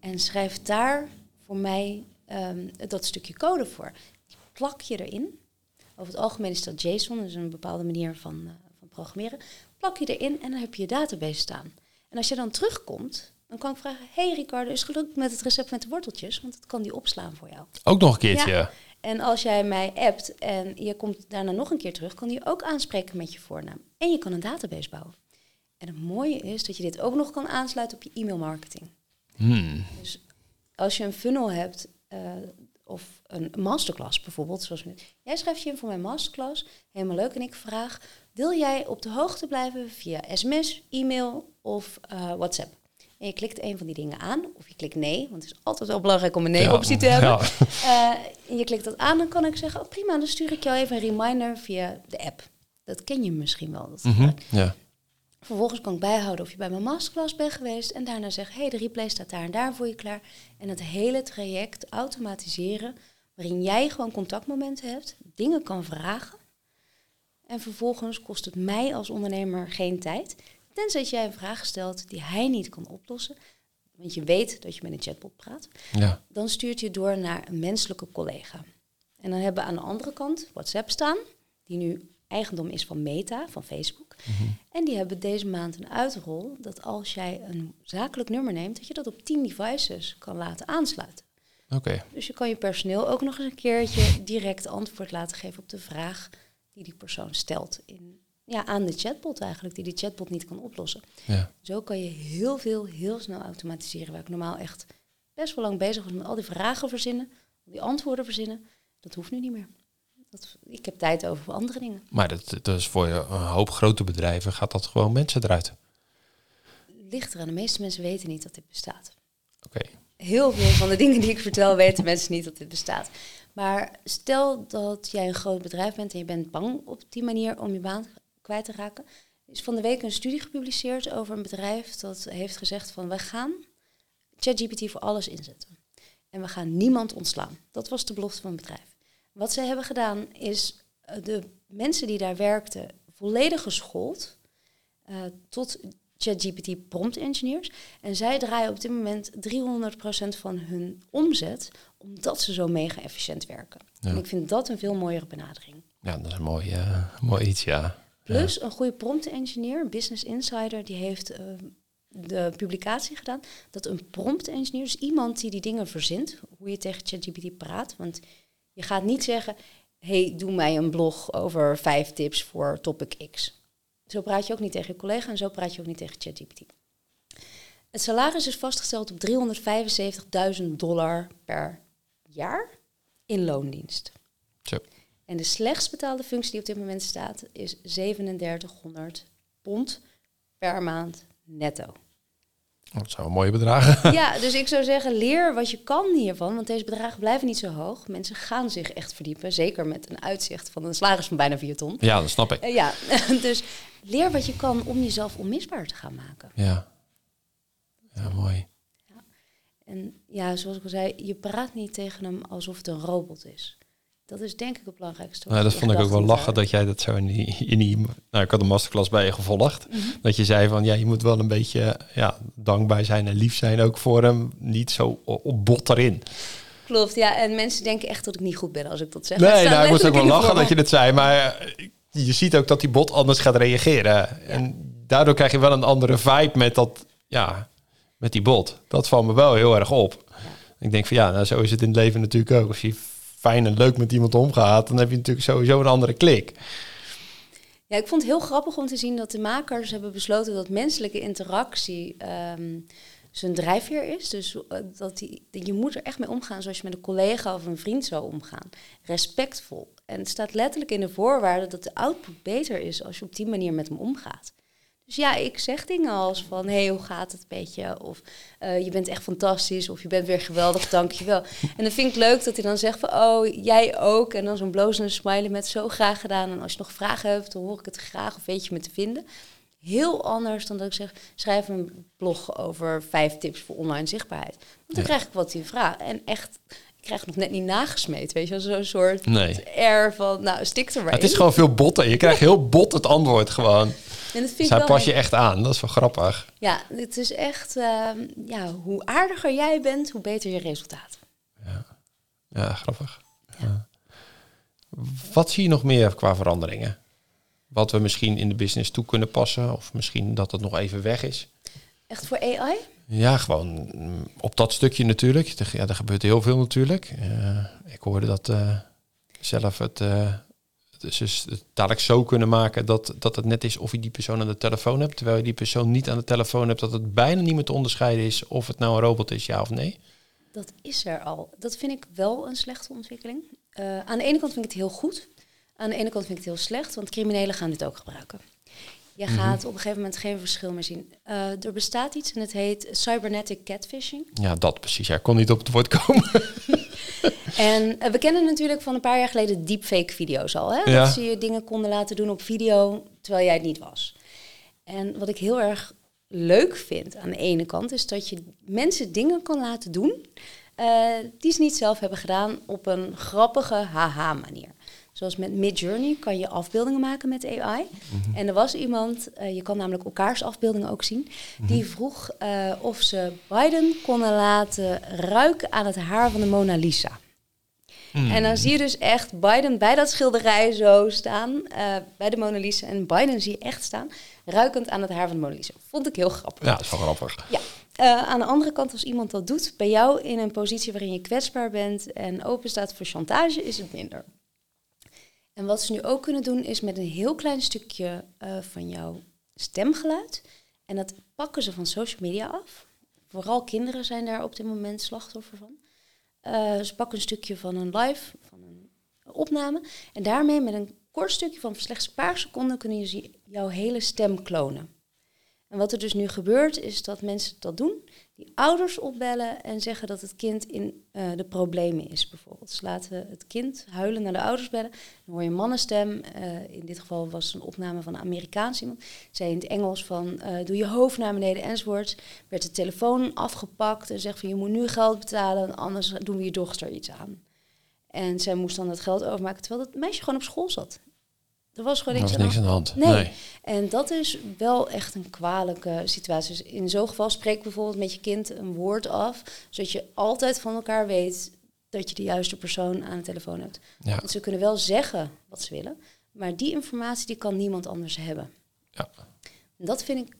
en schrijf daar voor mij ehm, dat stukje code voor. Plak je erin. Over het algemeen is dat JSON, dus een bepaalde manier van, uh, van programmeren. Plak je erin en dan heb je je database staan. En als je dan terugkomt, dan kan ik vragen: Hey Ricardo, is gelukt met het recept met de worteltjes? Want dat kan die opslaan voor jou. Ook nog een keertje. Ja. En als jij mij appt en je komt daarna nog een keer terug, kan die ook aanspreken met je voornaam. En je kan een database bouwen. En het mooie is dat je dit ook nog kan aansluiten op je e-mail marketing. Hmm. Dus als je een funnel hebt uh, of een masterclass bijvoorbeeld, zoals we, jij schrijft je in voor mijn masterclass, helemaal leuk, en ik vraag, wil jij op de hoogte blijven via sms, e-mail of uh, WhatsApp? En je klikt een van die dingen aan, of je klikt nee, want het is altijd wel belangrijk om een nee-optie te hebben. Ja. Uh, en je klikt dat aan, dan kan ik zeggen, oh prima, dan stuur ik jou even een reminder via de app. Dat ken je misschien wel. Dat mm -hmm. Ja. Vervolgens kan ik bijhouden of je bij mijn masterclass bent geweest en daarna zeggen, hé, hey, de replay staat daar en daar voor je klaar. En het hele traject automatiseren, waarin jij gewoon contactmomenten hebt, dingen kan vragen. En vervolgens kost het mij als ondernemer geen tijd, tenzij jij een vraag stelt die hij niet kan oplossen. Want je weet dat je met een chatbot praat. Ja. Dan stuurt je door naar een menselijke collega. En dan hebben we aan de andere kant WhatsApp staan, die nu eigendom is van Meta, van Facebook. En die hebben deze maand een uitrol dat als jij een zakelijk nummer neemt, dat je dat op 10 devices kan laten aansluiten. Oké. Dus je kan je personeel ook nog eens een keertje direct antwoord laten geven op de vraag die die persoon stelt in, ja, aan de chatbot eigenlijk, die die chatbot niet kan oplossen. Ja. Zo kan je heel veel, heel snel automatiseren, waar ik normaal echt best wel lang bezig was met al die vragen verzinnen, die antwoorden verzinnen. Dat hoeft nu niet meer. Dat, ik heb tijd over voor andere dingen. Maar dat, dat is voor een hoop grote bedrijven gaat dat gewoon mensen eruit. Ligt eraan. De meeste mensen weten niet dat dit bestaat. Oké. Heel veel van de dingen die ik vertel weten mensen niet dat dit bestaat. Maar stel dat jij een groot bedrijf bent en je bent bang op die manier om je baan kwijt te raken. Is van de week een studie gepubliceerd over een bedrijf dat heeft gezegd van we gaan ChatGPT voor alles inzetten. En we gaan niemand ontslaan. Dat was de belofte van het bedrijf. Wat ze hebben gedaan is de mensen die daar werkten volledig geschoold uh, tot ChatGPT prompt engineers. En zij draaien op dit moment 300% van hun omzet omdat ze zo mega efficiënt werken. Ja. En ik vind dat een veel mooiere benadering. Ja, dat is een mooi, uh, mooi iets, ja. Plus ja. een goede prompt engineer, Business Insider, die heeft uh, de publicatie gedaan dat een prompt engineer, dus iemand die die dingen verzint, hoe je tegen ChatGPT praat, want je gaat niet zeggen, hey, doe mij een blog over vijf tips voor topic X. Zo praat je ook niet tegen je collega en zo praat je ook niet tegen ChatGPT. Het salaris is vastgesteld op 375.000 dollar per jaar in loondienst. Zo. En de slechtst betaalde functie die op dit moment staat is 3700 pond per maand netto. Dat zijn wel mooie bedragen. Ja, dus ik zou zeggen, leer wat je kan hiervan. Want deze bedragen blijven niet zo hoog. Mensen gaan zich echt verdiepen. Zeker met een uitzicht van een salaris van bijna 4 ton. Ja, dat snap ik. Uh, ja, dus leer wat je kan om jezelf onmisbaar te gaan maken. Ja, ja mooi. Ja. En ja, zoals ik al zei, je praat niet tegen hem alsof het een robot is. Dat is denk ik het belangrijkste. Nou, dat vond ik ook wel lachen dat jij dat zo in die, in die... Nou, ik had een masterclass bij je gevolgd. Mhm. Dat je zei van, ja, je moet wel een beetje ja, dankbaar zijn en lief zijn ook voor hem. Niet zo op bot erin. Klopt, ja. En mensen denken echt dat ik niet goed ben als ik dat zeg. Nee, nou, ik moest ook wel lachen dat je het zei. Maar je ziet ook dat die bot anders gaat reageren. Ja. En daardoor krijg je wel een andere vibe met dat, ja, met die bot. Dat valt me wel heel erg op. Ja. Ik denk van, ja, nou, zo is het in het leven natuurlijk ook. Als je fijn en leuk met iemand omgaat, dan heb je natuurlijk sowieso een andere klik. Ja, ik vond het heel grappig om te zien dat de makers hebben besloten dat menselijke interactie um, zijn drijfveer is. Dus uh, dat die, je moet er echt mee omgaan zoals je met een collega of een vriend zou omgaan. Respectvol. En het staat letterlijk in de voorwaarden dat de output beter is als je op die manier met hem omgaat. Dus ja, ik zeg dingen als van, hé, hey, hoe gaat het beetje? Of uh, je bent echt fantastisch, of je bent weer geweldig, dankjewel. En dan vind ik leuk dat hij dan zegt van, oh, jij ook. En dan zo'n blozende smiley met zo graag gedaan. En als je nog vragen hebt, dan hoor ik het graag of weet je me te vinden. heel anders dan dat ik zeg, schrijf een blog over vijf tips voor online zichtbaarheid. Want dan Ja. krijg ik wat die vraag. En echt, ik krijg nog net niet nagesmeed, weet je wel. Zo'n soort Nee. air van, nou, stik er maar Het is gewoon veel botten. Je krijgt heel bot het antwoord gewoon. En dat vind Dus ik wel pas je echt aan. Dat is wel grappig. Ja, het is echt, ehm, ja, hoe aardiger jij bent, hoe beter je resultaat. Ja, grappig. Ja. Wat zie je nog meer qua veranderingen? Wat we misschien in de business toe kunnen passen? Of misschien dat het nog even weg is? Echt voor AI? Ja, gewoon mm, op dat stukje natuurlijk. Er, ja, er gebeurt heel veel natuurlijk. Eh, ik hoorde dat eh, zelf het, eh, het, dus dadelijk zo kunnen maken dat, dat het net is of je die persoon aan de telefoon hebt. Terwijl je die persoon niet aan de telefoon hebt, dat het bijna niet meer te onderscheiden is of het nou een robot is, ja of nee. Dat is er al. Dat vind ik wel een slechte ontwikkeling. Eh, aan de ene kant vind ik het heel goed. Aan de ene kant vind ik het heel slecht, want criminelen gaan dit ook gebruiken. Je gaat op een gegeven moment geen verschil meer zien. Eh, er bestaat iets en het heet cybernetic catfishing. Ja, dat precies. Hij kon niet op het woord komen. En eh, we kennen natuurlijk van een paar jaar geleden deepfake video's al. Hè? Ja. Dat ze je dingen konden laten doen op video terwijl jij het niet was. En wat ik heel erg leuk vind aan de ene kant is dat je mensen dingen kan laten doen eh, die ze niet zelf hebben gedaan op een grappige haha-manier. Zoals met Midjourney kan je afbeeldingen maken met AI. En er was iemand, eh, je kan namelijk elkaars afbeeldingen ook zien, die vroeg eh, of ze Biden konden laten ruiken aan het haar van de Mona Lisa. En dan zie je dus echt Biden bij dat schilderij zo staan, eh, bij de Mona Lisa. En Biden zie je echt staan, ruikend aan het haar van de Mona Lisa. Vond ik heel grappig. Ja, dat is wel grappig. Ja. Aan de andere kant, als iemand dat doet, bij jou in een positie waarin je kwetsbaar bent en open staat voor chantage, is het minder. En wat ze nu ook kunnen doen, is met een heel klein stukje eh, van jouw stemgeluid. En dat pakken ze van social media af. Vooral kinderen zijn daar op dit moment slachtoffer van. Eh, ze pakken een stukje van een live, van een opname. En daarmee met een kort stukje van slechts een paar seconden kunnen zie- jouw hele stem klonen. En wat er dus nu gebeurt, is dat mensen dat doen, die ouders opbellen en zeggen dat het kind in eh, de problemen is, bijvoorbeeld. Ze laten het kind huilen naar de ouders bellen. Dan hoor je een mannenstem. eh, in dit geval was het een opname van een Amerikaans iemand. Zei in het Engels van, eh, doe je hoofd naar beneden enzovoort. Werd de telefoon afgepakt en zegt van, je moet nu geld betalen, anders doen we je dochter iets aan. En zij moest dan dat geld overmaken, terwijl dat meisje gewoon op school zat. Er was gewoon niks was aan niks aan de hand. Nee. Nee. En dat is wel echt een kwalijke situatie. Dus in zo'n geval spreek bijvoorbeeld met je kind een woord af, zodat je altijd van elkaar weet dat je de juiste persoon aan de telefoon hebt. Ja. Want ze kunnen wel zeggen wat ze willen, maar die informatie die kan niemand anders hebben. Ja. En dat vind ik,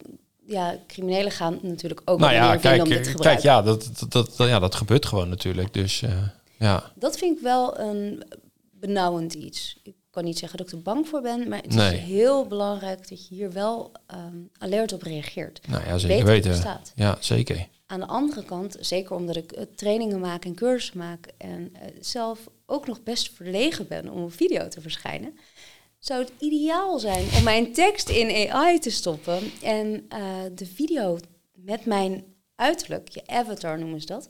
ja, criminelen gaan natuurlijk ook Nou ja, kijk, om dit te kijk ja, dat, dat, dat, ja, dat gebeurt gewoon natuurlijk. Dus eh, ja, Dat vind ik wel een benauwend iets. Ik kan niet zeggen dat ik er bang voor ben, maar het Nee. is heel belangrijk dat je hier wel ehm, alert op reageert. nou ja, zeker weten. bestaat. Ja, zeker. Aan de andere kant, zeker omdat ik eh, trainingen maak en cursussen maak en eh, zelf ook nog best verlegen ben om een video te verschijnen, zou het ideaal zijn om mijn tekst in AI te stoppen en eh, de video met mijn uiterlijk, je avatar noemen ze dat,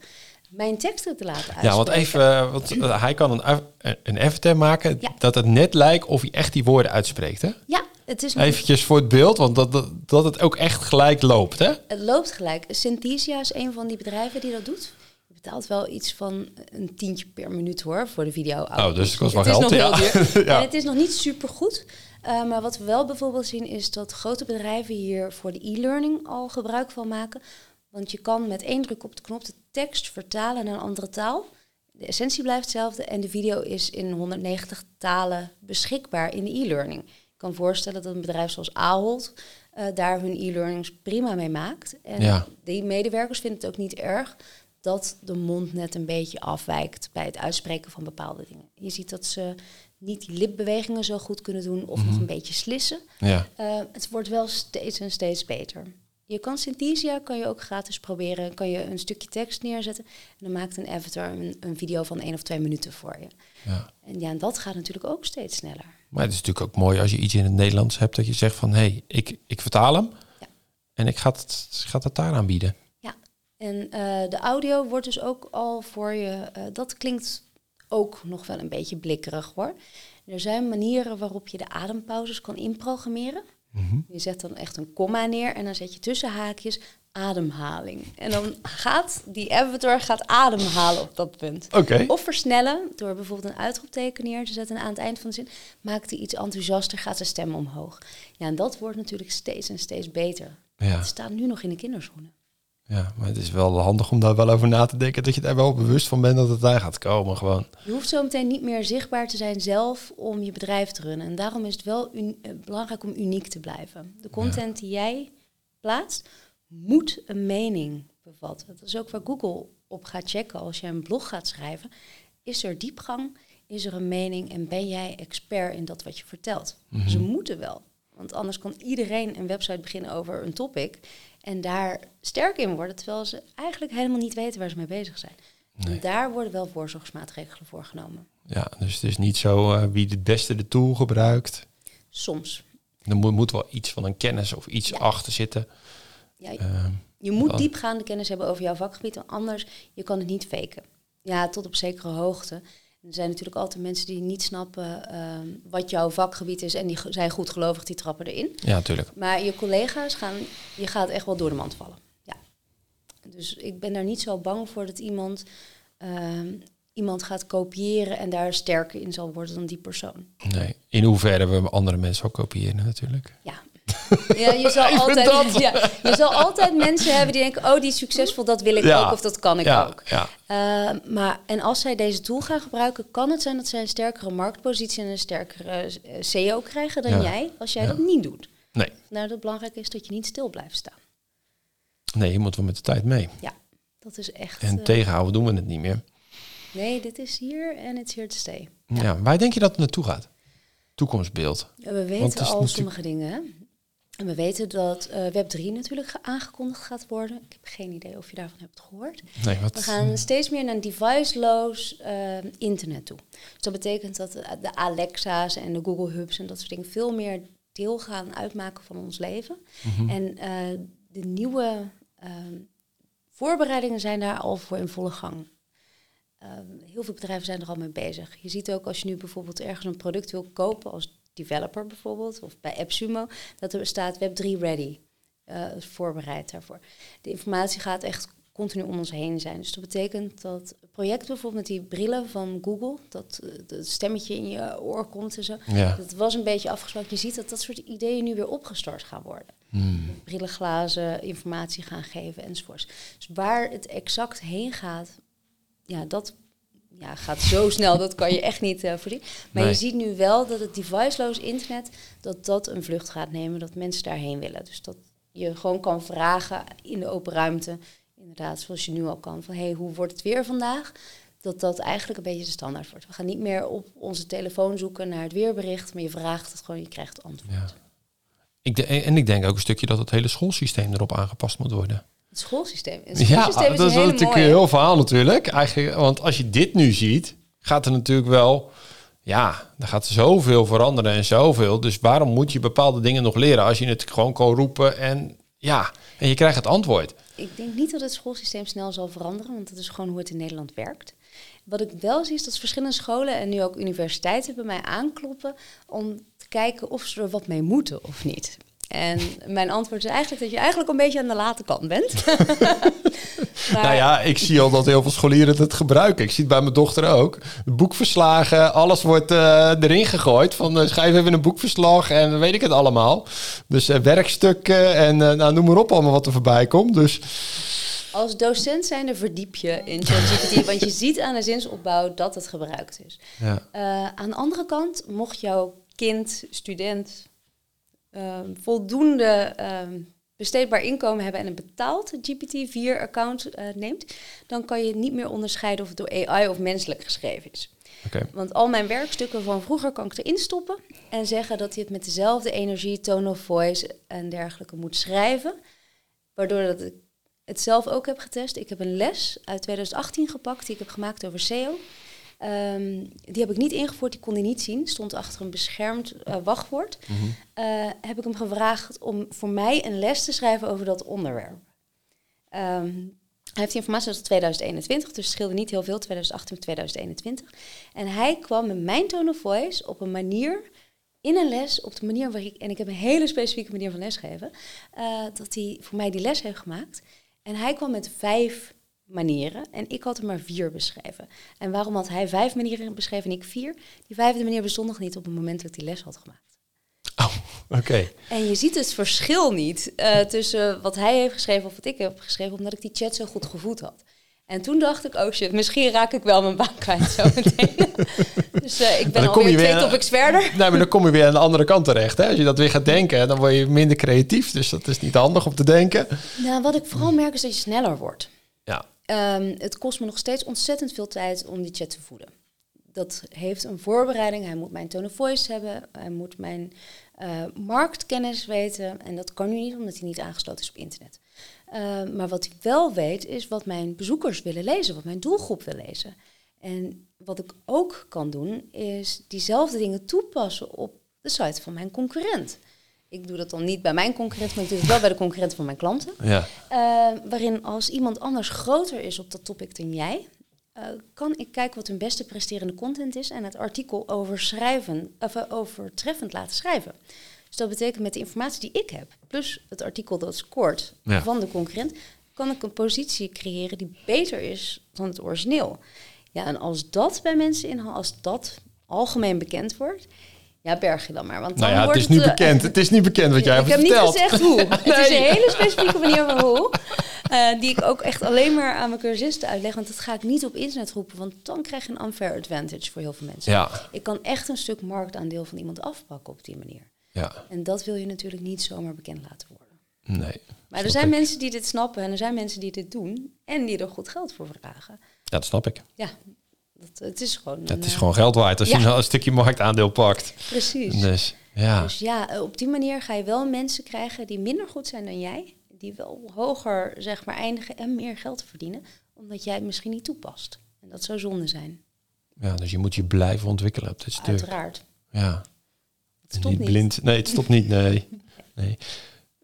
mijn teksten te laten uitspreken. Ja, want even, eh, want eh, hij kan een, een avatar maken Ja. dat het net lijkt of hij echt die woorden uitspreekt. Hè? Ja, het is Eventjes voor het beeld, want dat, dat, dat het ook echt gelijk loopt. Hè? Het loopt gelijk. Synthesia is een van die bedrijven die dat doet. Je betaalt wel iets van een tientje per minuut hoor voor de video. Oh, dus het kost wel het geld, is nog ja. heel duur. Ja. En het is nog niet super goed. maar wat we wel bijvoorbeeld zien is dat grote bedrijven hier voor de e-learning al gebruik van maken. Want je kan met één druk op de knop de tekst vertalen naar een andere taal. De essentie blijft hetzelfde en de video is in 190 talen beschikbaar in de e-learning. Ik kan voorstellen dat een bedrijf zoals Ahold eh, daar hun e-learnings prima mee maakt. En Ja. die medewerkers vinden het ook niet erg dat de mond net een beetje afwijkt bij het uitspreken van bepaalde dingen. Je ziet dat ze niet die lipbewegingen zo goed kunnen doen of nog een beetje slissen. Ja. Eh, het wordt wel steeds en steeds beter. Je kan Synthesia kan je ook gratis proberen. Kan je een stukje tekst neerzetten en dan maakt een avatar een, een video van één of twee minuten voor je. Ja. En ja, en dat gaat natuurlijk ook steeds sneller. Maar het is natuurlijk ook mooi als je iets in het Nederlands hebt dat je zegt van hé, hey, ik, ik vertaal hem Ja. en ik ga het, ga het daar aanbieden. Ja, en eh, de audio wordt dus ook al voor je. eh, dat klinkt ook nog wel een beetje blikkerig hoor. Er zijn manieren waarop je de adempauzes kan inprogrammeren. Mhm. Je zet dan echt een komma neer en dan zet je tussen haakjes ademhaling. En dan gaat die avatar gaat ademhalen op dat punt. Of versnellen door bijvoorbeeld een uitroepteken neer te zetten en aan het eind van de zin maakt hij iets enthousiaster, gaat zijn stem omhoog. Ja, en dat wordt natuurlijk steeds en steeds beter. Ja. Het staat nu nog in de kinderschoenen. Ja, maar het is wel handig om daar wel over na te denken. Dat je daar wel bewust van bent dat het daar gaat komen gewoon. Je hoeft zo meteen niet meer zichtbaar te zijn zelf om je bedrijf te runnen. En daarom is het wel eh, belangrijk om uniek te blijven. De content die jij plaatst, moet een mening bevatten. Dat is ook waar Google op gaat checken als jij een blog gaat schrijven. Is er diepgang? Is er een mening? En ben jij expert in dat wat je vertelt? Ze moeten wel. Want anders kan iedereen een website beginnen over een topic. En daar sterk in worden, terwijl ze eigenlijk helemaal niet weten waar ze mee bezig zijn. En daar worden wel voorzorgsmaatregelen voor genomen. Ja, dus het is niet zo eh, wie het beste de tool gebruikt. Soms. Er moet, moet wel iets van een kennis of iets Ja. achter zitten. Ja, Ehm, je moet dan- diepgaande kennis hebben over jouw vakgebied, want anders je kan het niet faken. Ja, tot op zekere hoogte. Er zijn natuurlijk altijd mensen die niet snappen ehm, wat jouw vakgebied is en die zijn goed gelovig, die trappen erin. ja, natuurlijk. Maar je collega's gaan, je gaat echt wel door de mand vallen. Ja. Dus ik ben daar niet zo bang voor dat iemand, ehm, iemand gaat kopiëren en daar sterker in zal worden dan die persoon. Nee. In hoeverre we andere mensen ook kopiëren natuurlijk. Ja. Ja, je zal, altijd, ja, je zal altijd mensen hebben die denken, oh, die is succesvol, dat wil ik Ja. ook of dat kan ik ja, ook. Ja, Uh, maar, en als zij deze tool gaan gebruiken, kan het zijn dat zij een sterkere marktpositie en een sterkere eh, SEO krijgen dan jij, als jij dat niet doet. nee. Nou, dat het belangrijk is dat je niet stil blijft staan. Nee, je moet wel met de tijd mee. Ja, dat is echt... En eh, tegenhouden doen we het niet meer. nee, dit is hier en it's here to stay. Ja. waar denk je dat het naartoe gaat? Toekomstbeeld. We weten het is al sommige dingen. En we weten dat eh, Web3 natuurlijk ge- aangekondigd gaat worden. Ik heb geen idee of je daarvan hebt gehoord. Nee, wat? We gaan steeds meer naar een deviceloos eh, internet toe. Dus dat betekent dat de, de Alexa's en de Google Hubs en dat soort dingen veel meer deel gaan uitmaken van ons leven. Mhm. En eh, de nieuwe ehm, voorbereidingen zijn daar al voor in volle gang. Ehm, heel veel bedrijven zijn er al mee bezig. Je ziet ook als je nu bijvoorbeeld ergens een product wil kopen als developer bijvoorbeeld, of bij AppSumo, dat er staat Web3 ready, eh, voorbereid daarvoor. De informatie gaat echt continu om ons heen zijn. Dus dat betekent dat projecten bijvoorbeeld met die brillen van Google, dat eh, dat stemmetje in je oor komt en zo, Ja. dat was een beetje afgesproken. Je ziet dat dat soort ideeën nu weer opgestart gaan worden. Hmm. Brillenglazen, informatie gaan geven enzovoorts. Dus waar het exact heen gaat, ja, dat ja, gaat zo snel, dat kan je echt niet eh voorzien. Maar Nee. je ziet nu wel dat het deviceloos internet, dat dat een vlucht gaat nemen, dat mensen daarheen willen. Dus dat je gewoon kan vragen in de open ruimte, inderdaad, zoals je nu al kan, van hey, hoe wordt het weer vandaag? Dat dat eigenlijk een beetje de standaard wordt. We gaan niet meer op onze telefoon zoeken naar het weerbericht, maar je vraagt het gewoon, je krijgt antwoord. Ja. Ik de- en ik denk ook een stukje dat het hele schoolsysteem erop aangepast moet worden. Het schoolsysteem. Het Ja, schoolsysteem dat is natuurlijk mooie. een heel verhaal natuurlijk. Eigenlijk, want als je dit nu ziet, gaat er natuurlijk wel... Ja, er gaat zoveel veranderen en zoveel. Dus waarom moet je bepaalde dingen nog leren als je het gewoon kan roepen en ja, en je krijgt het antwoord. Ik denk niet dat het schoolsysteem snel zal veranderen, want dat is gewoon hoe het in Nederland werkt. Wat ik wel zie is dat verschillende scholen en nu ook universiteiten bij mij aankloppen om te kijken of ze er wat mee moeten of niet. En mijn antwoord is eigenlijk dat je eigenlijk een beetje aan de late kant bent. maar, Nou ja, ik zie al dat heel veel scholieren het gebruiken. Ik zie het bij mijn dochter ook. Boekverslagen, alles wordt eh, erin gegooid. Van eh, schrijf even een boekverslag en weet ik het allemaal. Dus eh, werkstukken en nou, noem maar op allemaal wat er voorbij komt. Dus Als docent zijn er verdiep je in ChatGPT, want je ziet aan de zinsopbouw dat het gebruikt is. ja, aan de andere kant, mocht jouw kind, student, ehm, voldoende ehm, besteedbaar inkomen hebben en een betaald GPT-4-account eh, neemt, dan kan je niet meer onderscheiden of het door AI of menselijk geschreven is. Want al mijn werkstukken van vroeger kan ik erin stoppen en zeggen dat hij het met dezelfde energie, tone of voice en dergelijke moet schrijven. Waardoor dat ik het zelf ook heb getest. Ik heb een les uit 2018 gepakt die ik heb gemaakt over SEO. Ehm, die heb ik niet ingevoerd, die kon hij niet zien. Stond achter een beschermd eh, wachtwoord. Mhm. Eh, heb ik hem gevraagd om voor mij een les te schrijven over dat onderwerp. Ehm, hij heeft die informatie uit 2021, dus het scheelde niet heel veel, 2018 of 2021. En hij kwam met mijn tone of voice op een manier in een les op de manier waar ik, en ik heb een hele specifieke manier van lesgeven, uh, dat hij voor mij die les heeft gemaakt. En hij kwam met vijf manieren en ik had er maar vier beschreven. En waarom had hij vijf manieren beschreven en ik vier? Die vijfde manier bestond nog niet op het moment dat ik die les had gemaakt. Oh, oké. En je ziet het verschil niet uh, tussen wat hij heeft geschreven of wat ik heb geschreven, omdat ik die chat zo goed gevoed had. En toen dacht ik, oh shit, misschien raak ik wel mijn baan kwijt zo meteen. dus uh, ik ben alweer twee topics verder. Nee, maar dan kom je weer aan de andere kant terecht. Hè? Als je dat weer gaat denken, dan word je minder creatief. Dus dat is niet handig om te denken. Nou, wat ik vooral merk is dat je sneller wordt. Um, het kost me nog steeds ontzettend veel tijd om die chat te voeden. Dat heeft een voorbereiding. Hij moet mijn tone of voice hebben. Hij moet mijn uh, marktkennis weten. En dat kan nu niet, omdat hij niet aangesloten is op internet. Uh, maar wat hij wel weet, is wat mijn bezoekers willen lezen, wat mijn doelgroep wil lezen. En wat ik ook kan doen, is diezelfde dingen toepassen op de site van mijn concurrent. Ik doe dat dan niet bij mijn concurrent, maar ik doe het wel bij de concurrent van mijn klanten. Ja. Uh, waarin als iemand anders groter is op dat topic dan jij, uh, kan ik kijken wat hun beste presterende content is en het artikel overschrijven, of, overtreffend laten schrijven. Dus dat betekent met de informatie die ik heb, plus het artikel dat scoort Ja. van de concurrent, kan ik een positie creëren die beter is dan het origineel. Ja, en als dat bij mensen inhaalt, als dat algemeen bekend wordt, ja, berg je dan maar. Want dan Nou ja, het wordt is niet eh, bekend. Het is niet bekend wat jij ik hebt heb niet verteld. gezegd hoe. Het is een hele specifieke manier van hoe. eh, die ik ook echt alleen maar aan mijn cursisten uitleg. Want dat ga ik niet op internet roepen. Want dan krijg je een unfair advantage voor heel veel mensen. Ja, Ik kan echt een stuk marktaandeel van iemand afpakken op die manier. ja, En dat wil je natuurlijk niet zomaar bekend laten worden. nee. Maar er zijn ik. mensen die dit snappen. En er zijn mensen die dit doen. En die er goed geld voor vragen. Ja, dat snap ik. Ja, dat, het is gewoon... Een, is gewoon geld waard als je nou een stukje marktaandeel pakt. Precies. Dus ja, Dus ja, op die manier ga je wel mensen krijgen die minder goed zijn dan jij. Die wel hoger, zeg maar, eindigen en meer geld verdienen. Omdat jij het misschien niet toepast. En dat zou zonde zijn. ja, dus je moet je blijven ontwikkelen op dit stuk. Uiteraard. Ja. Het stopt niet. blind. Nee, het stopt niet. Nee. nee.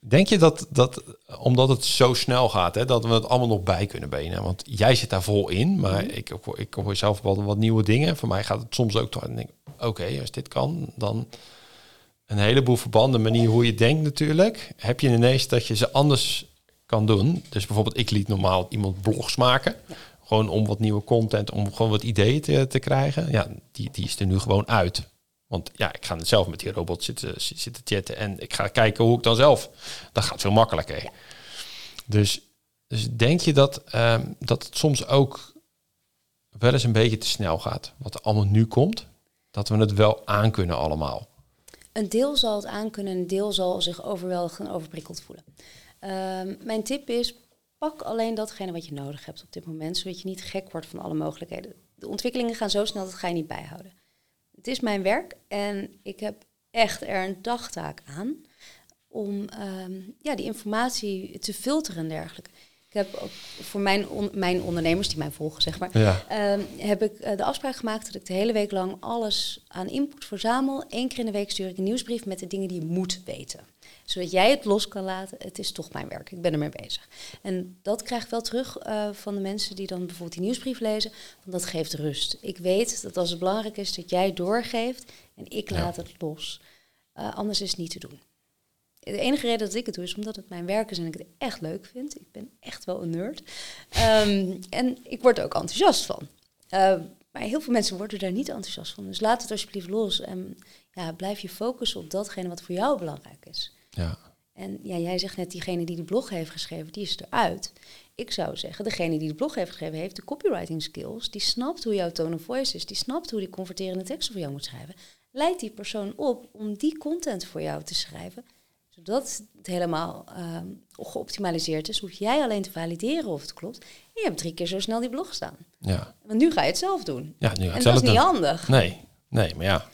Denk je dat, dat, omdat het zo snel gaat, hè, dat we het allemaal nog bij kunnen benen? Want jij zit daar vol in, maar Mhm. ik, hoor- ik hoor zelf wel wat nieuwe dingen. Voor mij gaat het soms ook toch. en denk Oké, als dit kan, dan een heleboel verbanden, manier hoe je denkt natuurlijk. Heb je ineens dat je ze anders kan doen? Dus bijvoorbeeld, ik liet normaal iemand blogs maken. Gewoon om wat nieuwe content, om gewoon wat ideeën te, te krijgen. Ja, die, die is er nu gewoon uit. Want ja, ik ga zelf met die robot zitten, zitten chatten en ik ga kijken hoe ik dan zelf. Dat gaat veel makkelijker. Dus, dus denk je dat, ehm, dat het soms ook wel eens een beetje te snel gaat? Wat er allemaal nu komt? Dat we het wel aankunnen allemaal. Een deel zal het aankunnen, een deel zal zich overweldigd en overprikkeld voelen. Ehm, mijn tip is, pak alleen datgene wat je nodig hebt op dit moment, zodat je niet gek wordt van alle mogelijkheden. De ontwikkelingen gaan zo snel, dat ga je niet bijhouden. Het is mijn werk en ik heb echt er een dagtaak aan om ehm, ja, die informatie te filteren en dergelijke. Ik heb ook voor mijn, on- mijn ondernemers die mij volgen, zeg maar, Ja. Ehm, heb ik eh, de afspraak gemaakt dat ik de hele week lang alles aan input verzamel. Eén keer in de week stuur ik een nieuwsbrief met de dingen die je moet weten. Zodat jij het los kan laten. Het is toch mijn werk. Ik ben ermee bezig. En dat krijg ik wel terug eh, van de mensen die dan bijvoorbeeld die nieuwsbrief lezen. Want dat geeft rust. Ik weet dat als het belangrijk is dat jij doorgeeft en ik Ja. laat het los. Eh, anders is het niet te doen. De enige reden dat ik het doe is omdat het mijn werk is en ik het echt leuk vind. Ik ben echt wel een nerd. Ehm, en ik word er ook enthousiast van. Eh, maar heel veel mensen worden daar niet enthousiast van. Dus laat het alsjeblieft los. En ja, blijf je focussen op datgene wat voor jou belangrijk is. Ja. En ja, jij zegt net, diegene die de blog heeft geschreven, die is eruit. Ik zou zeggen, degene die de blog heeft geschreven, heeft de copywriting skills. Die snapt hoe jouw tone of voice is. Die snapt hoe die converterende teksten voor jou moet schrijven. Leid die persoon op om die content voor jou te schrijven. Zodat het helemaal ehm, geoptimaliseerd is. Hoef jij alleen te valideren of het klopt. En je hebt drie keer zo snel die blog staan. Ja. Want nu ga je het zelf doen. Ja, nu gaat en het dat is zelf niet doen. handig. Nee, nee, maar ja.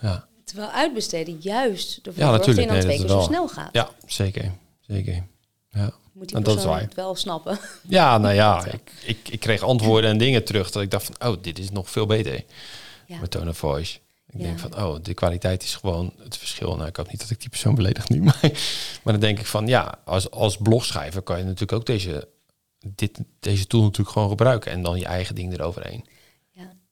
Ja, Terwijl uitbesteden juist ervoor Ja, zorgt dat je natuurlijk. dan Nee, twee dat keer zo snel gaat. ja zeker. Zeker. Ja. Moet die dat is persoon waar. het wel snappen. Ja, nou ja, ik, ik, ik kreeg antwoorden en dingen terug dat ik dacht van, oh, dit is nog veel beter Ja. met tone of voice. Ik Ja. denk van, oh, de kwaliteit is gewoon het verschil. Nou, ik hoop niet dat ik die persoon beledig nu, maar, maar dan denk ik van, ja, als, als blogschrijver kan je natuurlijk ook deze, dit, deze tool natuurlijk gewoon gebruiken en dan je eigen ding eroverheen.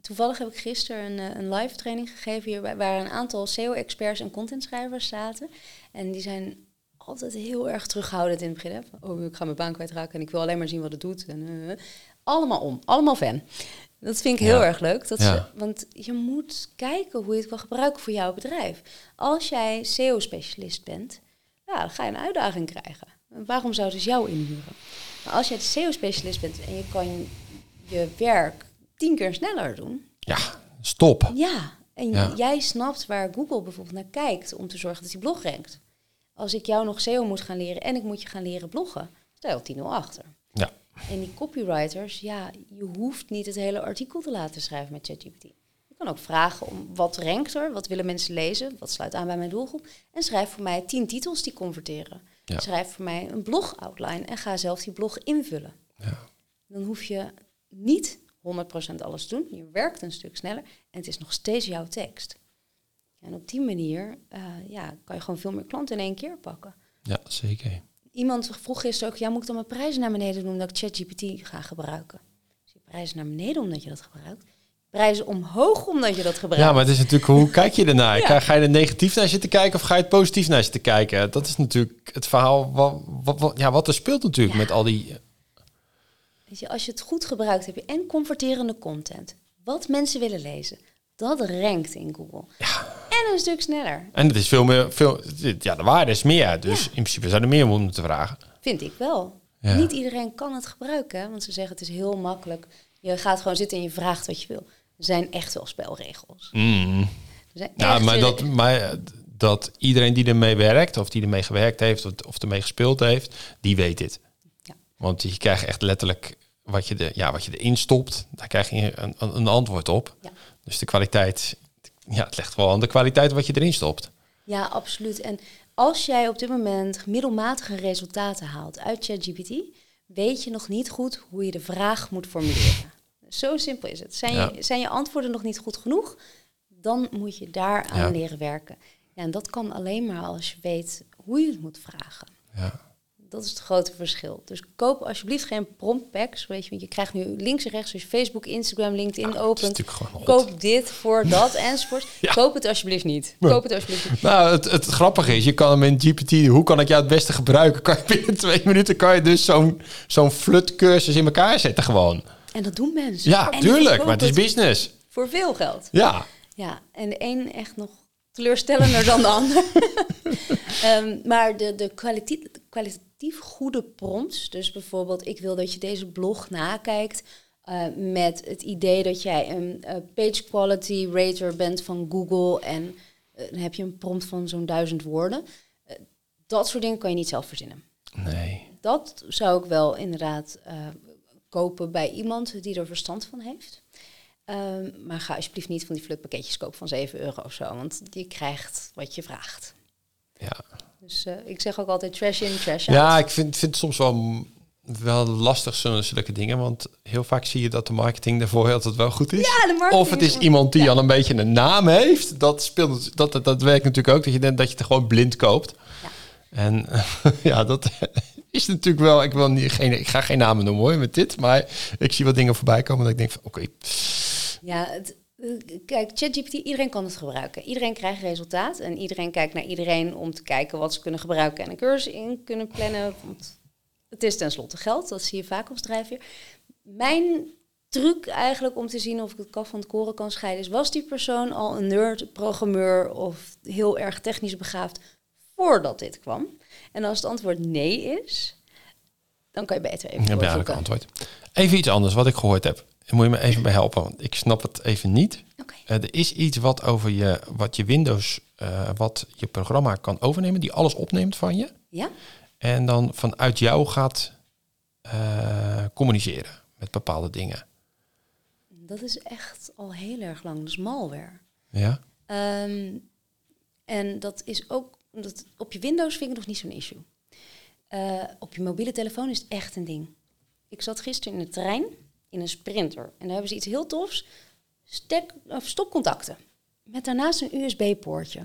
Toevallig heb ik gisteren een, eh, een live training gegeven hier, waar- een aantal SEO-experts en contentschrijvers zaten. En die zijn altijd heel erg terughoudend in het begin. Hè? Oh, ik ga mijn baan kwijtraken en ik wil alleen maar zien wat het doet. En, eh, eh. allemaal om, allemaal fan. Dat vind ik heel Ja. erg leuk. Dat Ja. ze, want je moet kijken hoe je het kan gebruiken voor jouw bedrijf. Als jij SEO-specialist bent, ja, dan ga je een uitdaging krijgen. Waarom zouden ze jou inhuren? Maar als jij SEO-specialist bent en je kan je werk tien keer sneller doen, Ja, stop. ja, en Ja. jij snapt waar Google bijvoorbeeld naar kijkt om te zorgen dat die blog rankt. Als ik jou nog SEO moet gaan leren en ik moet je gaan leren bloggen, sta je al 10-0 achter. Ja. En die copywriters, ja, je hoeft niet het hele artikel te laten schrijven met ChatGPT. Je kan ook vragen om wat rankt er, wat willen mensen lezen, wat sluit aan bij mijn doelgroep. En schrijf voor mij 10 titels die converteren. Ja. Schrijf voor mij een blog outline en ga zelf die blog invullen. Ja. Dan hoef je niet 100% alles doen. Je werkt een stuk sneller en het is nog steeds jouw tekst. En op die manier eh, ja, kan je gewoon veel meer klanten in één keer pakken. Ja, zeker. Iemand vroeg gisteren ook, ja, moet ik dan mijn prijzen naar beneden doen omdat ik ChatGPT ga gebruiken? Dus je prijzen naar beneden omdat je dat gebruikt. Prijzen omhoog omdat je dat gebruikt. Ja, maar het is natuurlijk, hoe kijk je ernaar? Ja. Ga, ga je er negatief naar zitten kijken of ga je het positief naar zitten kijken? Dat is natuurlijk het verhaal wat, wat, wat- ja, wat er speelt natuurlijk Ja. met al die... Weet je, als je het goed gebruikt, heb je en converterende content. Wat mensen willen lezen. Dat rankt in Google. En een stuk sneller. En het is veel meer, veel, ja, de waarde is meer. Dus in principe zou er meer moeten vragen. Vind ik wel. Ja. Niet iedereen kan het gebruiken, want ze zeggen het is heel makkelijk. Je gaat gewoon zitten en je vraagt wat je wil. Er zijn echt wel spelregels. Mm. Ja, maar dat, maar eh, dat iedereen die ermee werkt, of die ermee gewerkt heeft, of, of ermee gespeeld heeft, die weet dit. Ja. Want je krijgt echt letterlijk wat je, de, ja, wat je erin stopt, daar krijg je een, een, een antwoord op. Ja. Dus de kwaliteit, ja, het ligt wel aan de kwaliteit wat je erin stopt. Ja, absoluut. En als jij op dit moment middelmatige resultaten haalt uit ChatGPT, weet je nog niet goed hoe je de vraag moet formuleren. Zo simpel is het. Zijn, Ja. je, zijn je antwoorden nog niet goed genoeg? Dan moet je daar aan Ja. leren werken. Ja, en dat kan alleen maar als je weet hoe je het moet vragen. Ja. Dat is het grote verschil. Dus koop alsjeblieft geen prompt packs. Weet je, want je krijgt nu links en rechts, als je Facebook, Instagram, LinkedIn is opent. Koop dit voor dat enzovoort. Ja. Koop het alsjeblieft niet. Koop het alsjeblieft niet. Nou, het, het grappige is, je kan hem in GPT, hoe kan ik jou het beste gebruiken? Kan je binnen twee minuten kan je dus zo'n zo'n flutcursus in elkaar zetten gewoon. En dat doen mensen. Ja, En tuurlijk, maar het is business. Voor veel geld. Ja, Ja, en de een echt nog teleurstellender dan de ander. Ehm, maar de, de kwalitatief, kwalitatief goede prompts, dus bijvoorbeeld ik wil dat je deze blog nakijkt eh, met het idee dat jij een eh, page quality rater bent van Google en eh, dan heb je een prompt van zo'n duizend woorden. Dat soort dingen kan je niet zelf verzinnen. nee. Dat zou ik wel inderdaad kopen bij iemand die er verstand van heeft. Ehm, maar ga alsjeblieft niet van die flutpakketjes kopen van 7 euro of zo. Want je krijgt wat je vraagt. Ja, Dus eh, ik zeg ook altijd trash in, trash out. ja ik vind, vind het soms wel, wel lastig zulke dingen. Want heel vaak zie je dat de marketing daarvoor altijd wel goed is. Ja, de marketing of het is iemand die al een beetje een naam heeft. Dat, speelt, dat, dat, dat werkt natuurlijk ook. Dat je, denkt dat je het gewoon blind koopt. Ja. En ja, dat is natuurlijk wel... Ik, wil niet, geen, ik ga geen namen noemen hoor met dit. Maar ik zie wat dingen voorbij komen. Dat ik denk van oké. Ja, het, kijk, ChatGPT, iedereen kan het gebruiken. Iedereen krijgt resultaat. En iedereen kijkt naar iedereen om te kijken wat ze kunnen gebruiken en een cursus in kunnen plannen. Want het is tenslotte geld, dat zie je vaak als drijfveer. Mijn truc eigenlijk om te zien of ik het kaf van het koren kan scheiden is, was die persoon al een nerd, programmeur of heel erg technisch begaafd voordat dit kwam? En als het antwoord nee is, dan kan je beter even Ik heb eigenlijk antwoord. Even iets anders wat ik gehoord heb. Daar moet je me even bij helpen, want ik snap het even niet. Eh, er is iets wat over je, wat je Windows, eh, wat je programma kan overnemen, die alles opneemt van je. Ja? En dan vanuit jou gaat eh, communiceren met bepaalde dingen. Dat is echt al heel erg lang. Dat is malware. Ja? Ehm, en dat is ook, dat, op je Windows vind ik nog niet zo'n issue. Op je mobiele telefoon is het echt een ding. Ik zat gisteren in de trein in een sprinter. En daar hebben ze iets heel tofs. Stek, of stopcontacten. Met daarnaast een USB-poortje.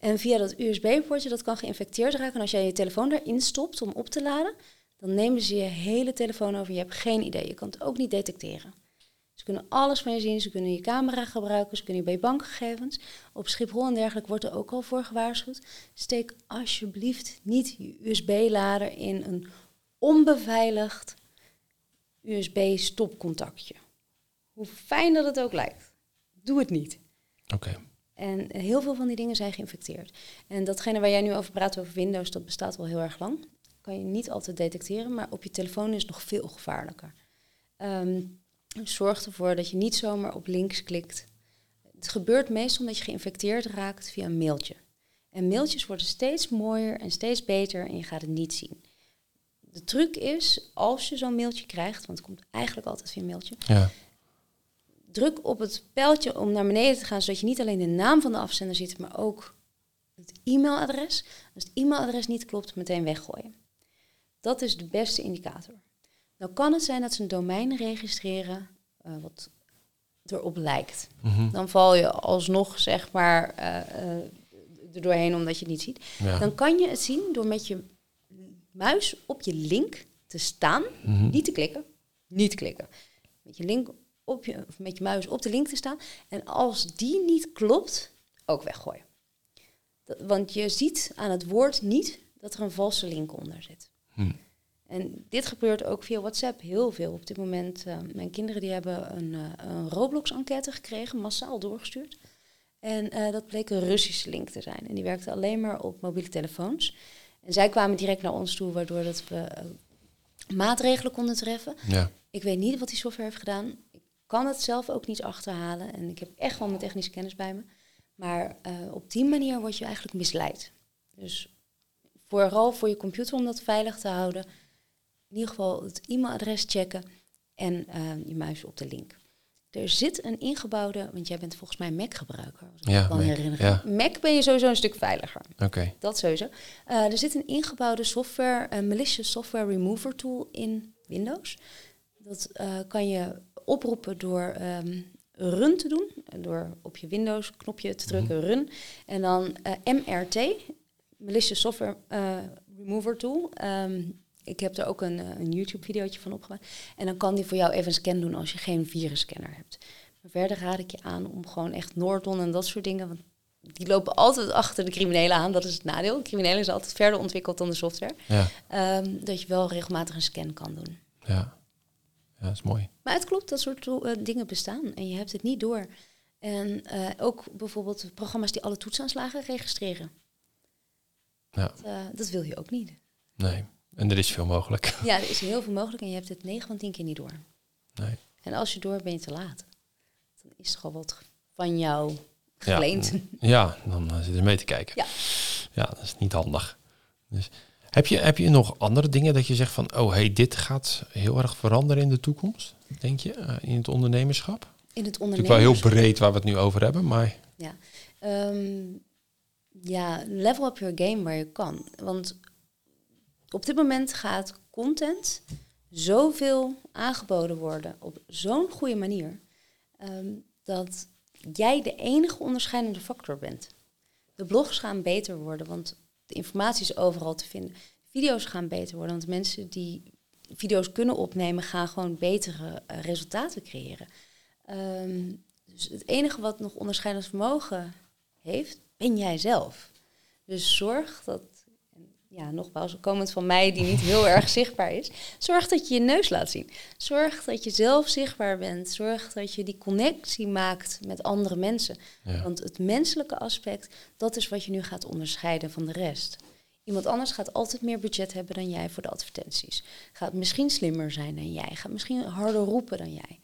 En via dat USB-poortje, dat kan geïnfecteerd raken. En als jij je telefoon daarin stopt om op te laden, dan nemen ze je hele telefoon over. Je hebt geen idee. Je kan het ook niet detecteren. Ze kunnen alles van je zien. Ze kunnen je camera gebruiken. Ze kunnen je bankgegevens. Op Schiphol en dergelijke wordt er ook al voor gewaarschuwd. Steek alsjeblieft niet je USB-lader in een onbeveiligd USB-stopcontactje. Hoe fijn dat het ook lijkt. Doe het niet. Oké. En heel veel van die dingen zijn geïnfecteerd. En datgene waar jij nu over praat, over Windows, dat bestaat al heel erg lang. Kan je niet altijd detecteren, maar op je telefoon is het nog veel gevaarlijker. Ehm, zorg ervoor dat je niet zomaar op links klikt. Het gebeurt meestal omdat je geïnfecteerd raakt via een mailtje. En mailtjes worden steeds mooier en steeds beter en je gaat het niet zien. De truc is, als je zo'n mailtje krijgt, want het komt eigenlijk altijd via een mailtje, Ja. druk op het pijltje om naar beneden te gaan, zodat je niet alleen de naam van de afzender ziet, maar ook het e-mailadres. Als het e-mailadres niet klopt, meteen weggooien. Dat is de beste indicator. Nou kan het zijn dat ze een domein registreren eh, wat erop lijkt. Mhm. Dan val je alsnog zeg maar eh, er doorheen omdat je het niet ziet. Ja. Dan kan je het zien door met je muis op je link te staan, Mhm. niet te klikken, niet te klikken. Met je link op je, of met je muis op de link te staan. En als die niet klopt, ook weggooien. Dat- want je ziet aan het woord niet dat er een valse link onder zit. Hm. En dit gebeurt ook via WhatsApp heel veel. Op dit moment, eh, mijn kinderen die hebben een, eh, een Roblox-enquête gekregen, massaal doorgestuurd. En eh, dat bleek een Russische link te zijn. En die werkte alleen maar op mobiele telefoons. En zij kwamen direct naar ons toe, waardoor dat we eh, maatregelen konden treffen. Ja. Ik weet niet wat die software heeft gedaan. Ik kan het zelf ook niet achterhalen. En ik heb echt wel mijn technische kennis bij me. Maar eh, op die manier word je eigenlijk misleid. Dus vooral voor je computer om dat veilig te houden. In ieder geval het e-mailadres checken en eh, je muis op de link. Er zit een ingebouwde, want jij bent volgens mij Mac-gebruiker. Ja, Mac, herinneren. ja. Mac ben je sowieso een stuk veiliger. Oké. Dat sowieso. Eh, er zit een ingebouwde software, een malicious software remover tool in Windows. Dat eh, kan je oproepen door ehm, run te doen. Door op je Windows knopje te drukken run. En dan eh, MRT, malicious software remover tool. Ehm, ik heb er ook een, eh, een YouTube videootje van opgemaakt. En dan kan die voor jou even een scan doen als je geen virusscanner hebt. Maar verder raad ik je aan om gewoon echt Norton en dat soort dingen. Want die lopen altijd achter de criminelen aan. Dat is het nadeel. De criminelen zijn altijd verder ontwikkeld dan de software. Ja. Ehm, dat je wel regelmatig een scan kan doen. Ja. Ja, dat is mooi. Maar het klopt, dat soort eh, dingen bestaan. En je hebt het niet door. En eh, ook bijvoorbeeld programma's die alle toetsaanslagen registreren. Ja. Dat, dat wil je ook niet. Nee. En er is veel mogelijk. Ja, er is heel veel mogelijk en je hebt het 9 van 10 keer niet door. Nee. En als je door ben je te laat. Dan is het gewoon wat van jou Ja. geleend. Ja, dan eh, zit er mee te kijken. Ja. Ja, dat is niet handig. Dus, heb, je, heb je nog andere dingen dat je zegt van... oh, hey, dit gaat heel erg veranderen in de toekomst, denk je, eh, in het ondernemerschap? In het Natuurlijk wel heel ondernemerschap. breed waar we het nu over hebben, maar... Ja. Ehm, ja, level up your game waar je kan. Want op dit moment gaat content zoveel aangeboden worden op zo'n goede manier. ehm, dat jij de enige onderscheidende factor bent. De blogs gaan beter worden, want de informatie is overal te vinden. Video's gaan beter worden, want mensen die video's kunnen opnemen, gaan gewoon betere eh, resultaten creëren. Ehm, dus het enige wat nog onderscheidend vermogen heeft, ben jij zelf. Dus zorg dat, ja, nogmaals, komend van mij die niet heel erg zichtbaar is, zorg dat je je neus laat zien. Zorg dat je zelf zichtbaar bent. Zorg dat je die connectie maakt met andere mensen. Ja. Want het menselijke aspect, dat is wat je nu gaat onderscheiden van de rest. Iemand anders gaat altijd meer budget hebben dan jij voor de advertenties. Gaat misschien slimmer zijn dan jij. Gaat misschien harder roepen dan jij.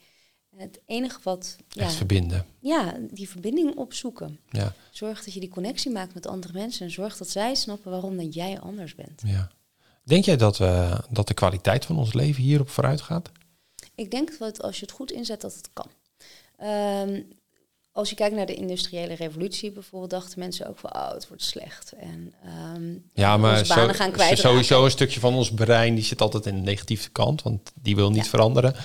Het enige wat, ja, Echt verbinden. ja, die verbinding opzoeken. Ja, Zorg dat je die connectie maakt met andere mensen. En zorg dat zij snappen waarom dat jij anders bent. ja. Denk jij dat, we, dat de kwaliteit van ons leven hierop vooruit gaat? Ik denk dat als je het goed inzet, dat het kan. Ehm, als je kijkt naar de industriële revolutie bijvoorbeeld, dachten mensen ook van, oh, het wordt slecht. En ehm, Ja, maar onze banen zo- gaan kwijt. sowieso een stukje van ons brein, die zit altijd in de negatieve kant, want die wil niet Ja. veranderen. Een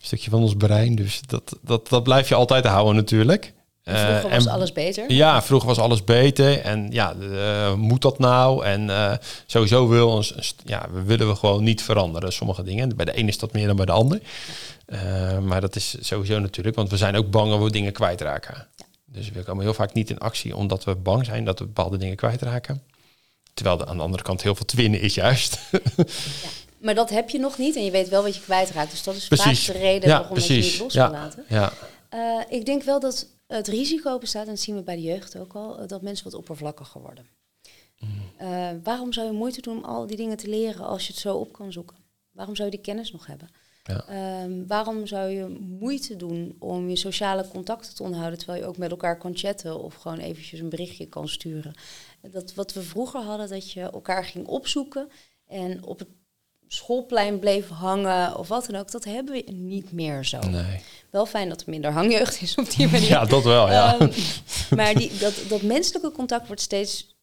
stukje van ons brein, dus dat, dat, dat blijf je altijd houden natuurlijk. Vroeger Eh, was en- alles beter. Ja, vroeger was alles beter. En ja, eh, moet dat nou? En eh, sowieso wil ons, ja, we willen we gewoon niet veranderen, sommige dingen. Bij de ene is dat meer dan bij de ander. Eh, maar dat is sowieso natuurlijk, want we zijn ook bang dat we dingen kwijtraken. Dus we komen heel vaak niet in actie omdat we bang zijn dat we bepaalde dingen kwijtraken. Terwijl er aan de andere kant heel veel te winnen is juist. Maar dat heb je nog niet en je weet wel wat je kwijtraakt. Dus dat is Precies. vaak de reden Ja, waarom dat je precies. niet los Ja. wil laten. ja, Eh, ik denk wel dat het risico bestaat, en dat zien we bij de jeugd ook al, dat mensen wat oppervlakkiger worden. Mm. Eh, waarom zou je moeite doen om al die dingen te leren als je het zo op kan zoeken? Waarom zou je die kennis nog hebben? Ja. Ehm, waarom zou je moeite doen om je sociale contacten te onderhouden terwijl je ook met elkaar kan chatten of gewoon eventjes een berichtje kan sturen? Dat wat we vroeger hadden, dat je elkaar ging opzoeken en op het schoolplein bleef hangen of wat dan ook, dat hebben we niet meer zo. nee. Wel fijn dat er minder hangjeugd is op die manier. ja, dat wel, ja. Ehm, maar die, dat, dat menselijke contact wordt steeds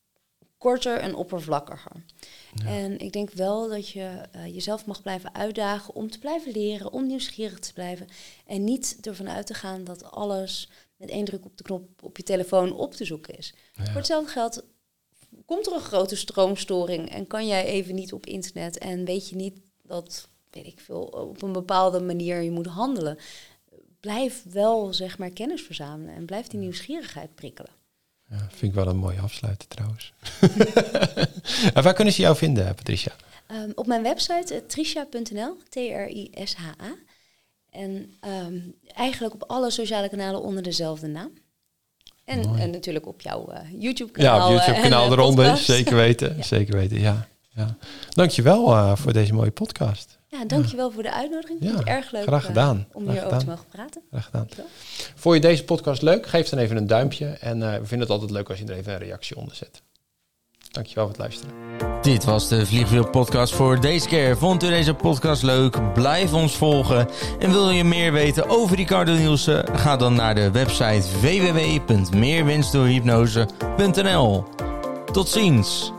korter en oppervlakkiger. En ik denk wel dat je eh, jezelf mag blijven uitdagen om te blijven leren, om nieuwsgierig te blijven. En niet ervan uit te gaan dat alles met één druk op de knop op je telefoon op te zoeken is. Voor hetzelfde geld komt er een grote stroomstoring en kan jij even niet op internet en weet je niet dat, weet ik veel, op een bepaalde manier je moet handelen. Blijf wel, zeg maar, kennis verzamelen en blijf die nieuwsgierigheid prikkelen. Ja. Vind ik wel een mooie afsluiter trouwens. en waar kunnen ze jou vinden, Patricia? Ehm, op mijn website uh, trisha.nl, T-R-I-S-H-A. En ehm, eigenlijk op alle sociale kanalen onder dezelfde naam. En, en natuurlijk op jouw eh, YouTube-kanaal. Ja, op YouTube eh, eh, eronder. podcast. Zeker weten. Ja. Zeker weten, ja. ja. Dankjewel eh voor deze mooie podcast. Ja, dankjewel voor de uitnodiging. Ik Ja, erg leuk graag eh, om Graag hierover te mogen praten. Graag gedaan. Dankjewel. Vond je deze podcast leuk? Geef dan even een duimpje. En eh, we vinden het altijd leuk als je er even een reactie onder zet. Dankjewel voor het luisteren. Dit was de Vliegwiel podcast voor deze keer. Vond u deze podcast leuk? Blijf ons volgen. En wil je meer weten over Ricardo Nielsen? Ga dan naar de website www.meerwinstdoorhypnose.nl Tot ziens!